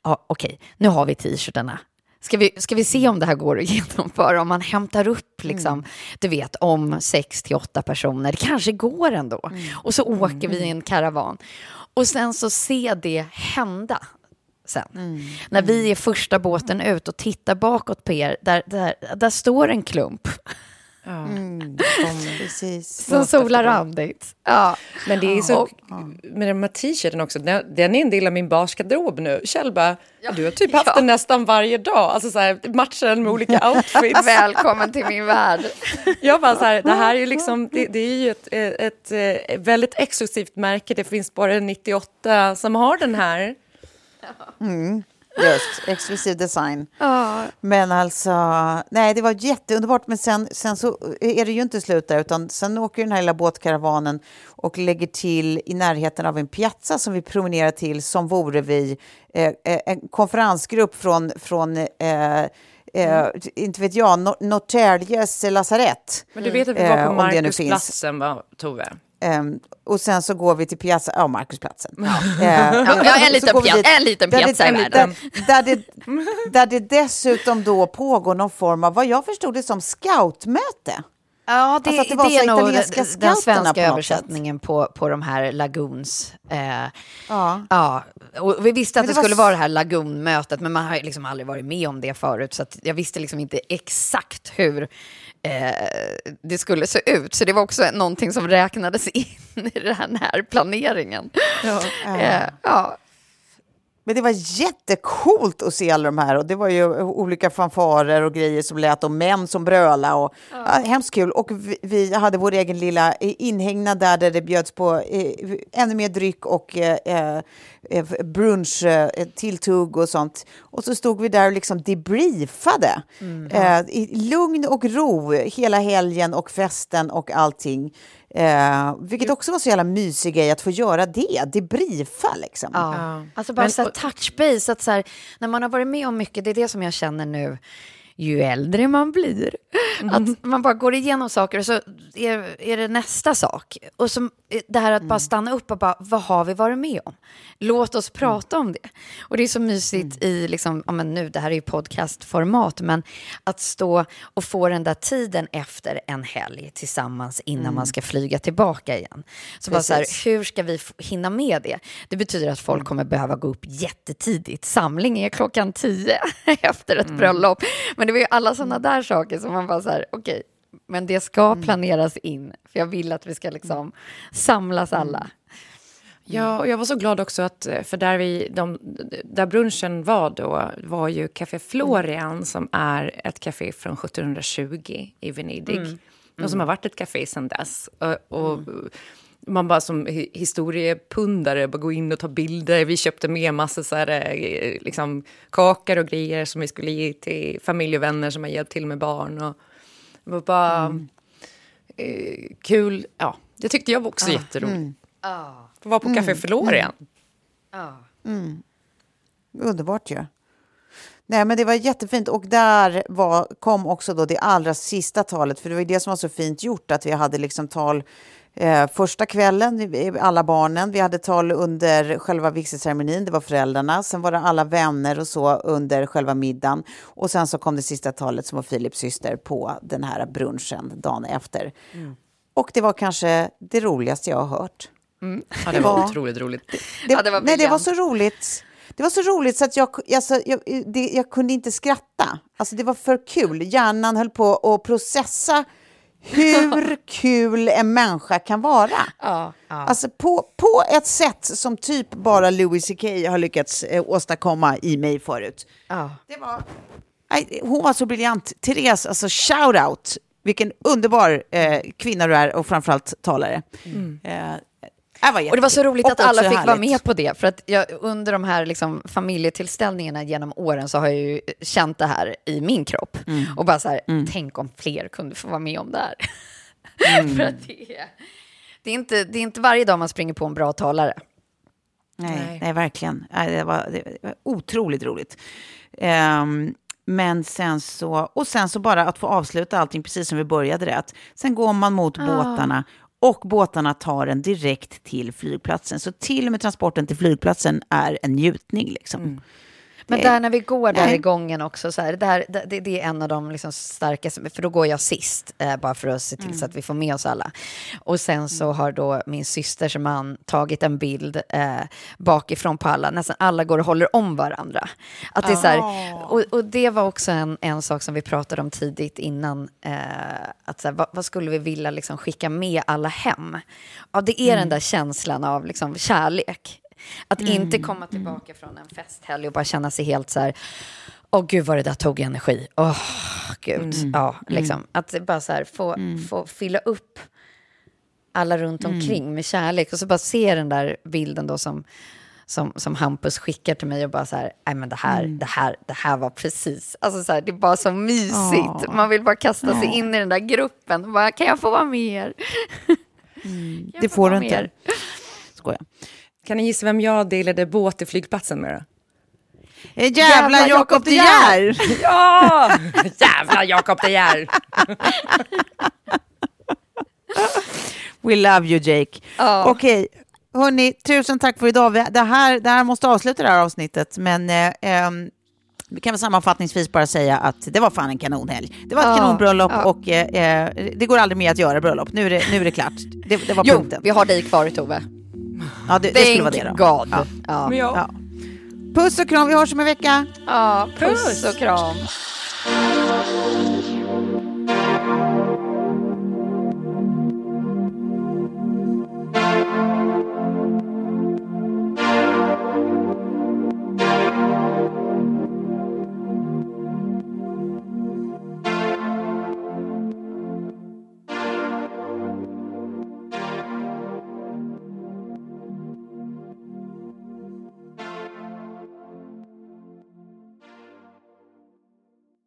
ja, okej, nu har vi t-shirtarna. Ska vi, ska vi se om det här går att <laughs> genomföra? Om man hämtar upp, liksom, du vet, om sex till åtta personer. Det kanske går ändå. Och så åker vi i en karavan. Och sen så se det hända sen. När vi är första båten ut och tittar bakåt på er, där, där, där står en klump Mm, precis. <laughs> som solar randigt. Ja. Men det är så Och- med de här t-shirten också. Den den är en del av min barskadrob nu. Kjell bara, du har typ haft Ja. den nästan varje dag. Alltså så här, matchar den med olika <laughs> outfits. Välkommen till min värld. Jag bara så här, det här är ju <laughs> liksom, det, det är ju ett, ett, ett väldigt exklusivt märke. Det finns bara 98 som har den här. Just, exklusiv design. Men alltså, nej det var jätteunderbart. Men sen, sen så är det ju inte slut där, utan sen åker den här lilla båtkaravanen och lägger till i närheten av en piazza som vi promenerar till som vore vi eh, eh, en konferensgrupp från, från eh, eh, inte vet jag, No- Norrtäljes lasarett. Men du vet att vi Eh, var på finns. Markusplatsen, va, Tove? Ehm, och sen så går vi till piazza, ja, Markusplatsen. Eh, Ja, ja, en liten piazza- dit, en liten där det- piazza i där, världen. där, det, där det dessutom då pågår någon form av, vad jag förstod det som, scoutmöte. Ja, det, Alltså att det var det är nog den, svenska på översättningen på, på de här lagoons. Eh, Ja. ja, och vi visste att det, det var skulle s- vara det här lagoonmötet, men man har liksom aldrig varit med om det förut, så att jag visste liksom inte exakt hur eh, det skulle se ut. Så det var också någonting som räknades <laughs> in i den här planeringen. Ja. Eh, ja. Men det var jättecoolt att se alla de här och det var ju olika fanfarer och grejer som lät och män som bröla och ja. hemskt kul. Och vi, vi hade vår egen lilla eh, inhägnad där, där det bjöds på eh, ännu mer dryck och eh, eh, brunch, eh, tilltugg och sånt. Och så stod vi där och liksom debriefade Mm. eh, i lugn och ro hela helgen och festen och allting. Eh, vilket också var så jävla mysig grej att få göra det, debriefa liksom. Ja. Alltså bara Men- så här touch base, att så här, när man har varit med om mycket, det är det som jag känner nu, ju äldre man blir. Att man bara går igenom saker och så är, är det nästa sak. Och så, det här att bara stanna upp och bara, vad har vi varit med om? Låt oss prata om det. Och det är så mysigt i, liksom, ja, men nu, det här är ju podcastformat, men att stå och få den där tiden efter en helg tillsammans innan man ska flyga tillbaka igen. Så bara så här, Precis. hur ska vi hinna med det? Det betyder att folk kommer behöva gå upp jättetidigt. Samling är klockan tio <laughs> efter ett bröllop. Men det var ju alla sådana där saker som man bara så här, okej, men det ska planeras in. För jag vill att vi ska liksom samlas alla. Ja, och jag var så glad också att, för där, vi, de, där brunchen var då, var ju Café Florian som är ett café från 1720 i Venedig. Mm. Och som har varit ett café sedan dess. Och, och man bara som hi- historiepundare bara gå in och ta bilder. Vi köpte med massor så här, eh, liksom, kakor och grejer som vi skulle ge till familj och vänner som har hjälpt till med barn. Och, det var bara eh, kul. Ja, det tyckte jag var också jätteroligt. Få vara på Café Florian. Underbart ju. Nej, men det var jättefint. Och där var, kom också då det allra sista talet, för det var det som var så fint gjort, att vi hade liksom tal eh, första kvällen, alla barnen, vi hade tal under själva vigselceremonin, det var föräldrarna, sen var det alla vänner och så under själva middagen. Och sen så kom det sista talet som var Philips syster på den här brunchen dagen efter. Och det var kanske det roligaste jag har hört. <laughs> Ja, det var otroligt roligt. Det, Ja, det var nej, det var så roligt. Det var så roligt så att jag, alltså, jag, det, jag kunde inte skratta. Alltså, det var för kul. Hjärnan höll på att processa hur kul en människa kan vara. Ja, Alltså på, på ett sätt som typ bara Louis CK har lyckats eh, åstadkomma i mig förut. ja. Det var, nej, hon var så briljant. Therese, alltså shout out. Vilken underbar eh, kvinna du är och framförallt talare. Eh, det var Och det var så roligt Och att alla fick vara med på det. För att jag, under de här liksom, familjetillställningarna genom åren så har jag ju känt det här i min kropp. Mm. Och bara så här, tänk om fler kunde få vara med om det här. Mm. <laughs> för att det är, det, är inte, det är inte varje dag man springer på en bra talare. Nej, Nej. nej. verkligen. Det, var, det var otroligt roligt. Ehm, men sen så, och sen så bara att få avsluta allting precis som vi började det. Att sen går man mot båtarna och båtarna tar en direkt till flygplatsen. Så till och med transporten till flygplatsen är en njutning. Liksom. Mm. Men där när vi går där Nej. i gången också, så här, det, här, det, det är en av de liksom starkaste, för då går jag sist, eh, bara för att se till så att vi får med oss alla. Och sen så har då min systers man tagit en bild eh, bakifrån på alla, nästan alla går och håller om varandra. Att det är så här, och, och det var också en, en sak som vi pratade om tidigt innan, eh, att så här, vad, vad skulle vi vilja liksom skicka med alla hem? Ja, det är den där känslan av liksom kärlek. Att inte komma tillbaka från en festhelg och bara känna sig helt så här, åh gud vad det där tog energi, åh gud, ja, liksom. Att bara så här, få, få fylla upp alla runt omkring med kärlek och så bara se den där bilden då som, som, som Hampus skickar till mig och bara så här, nej men det här, det här, det här var precis, alltså så här, det är bara så mysigt, man vill bara kasta sig in i den där gruppen. Och bara, kan jag få vara med er? <laughs> Jag Det få får du inte. Skojar. Kan ni gissa vem jag delade båt till flygplatsen med då? Eh, Jävla Jakob De Geer! <laughs> Ja! Jävla Jakob De Geer! We love you Jake. Ja. Okej, hörni, tusen tack för idag. Det här, det här måste avsluta det här avsnittet, men eh, ehm, Vi kan väl sammanfattningsvis bara säga att det var fan en kanonhelg. Det var ett Ja, kanonbröllop ja. och eh, eh, det går aldrig mer att göra bröllop. Nu är det, nu är det klart. Det, det var Jo, punkten. vi har dig kvar Tove. Ja, det, det skulle vara det då. God. Ja. Ja. Ja. Puss och kram, vi hörs om en vecka. Ja, puss och kram.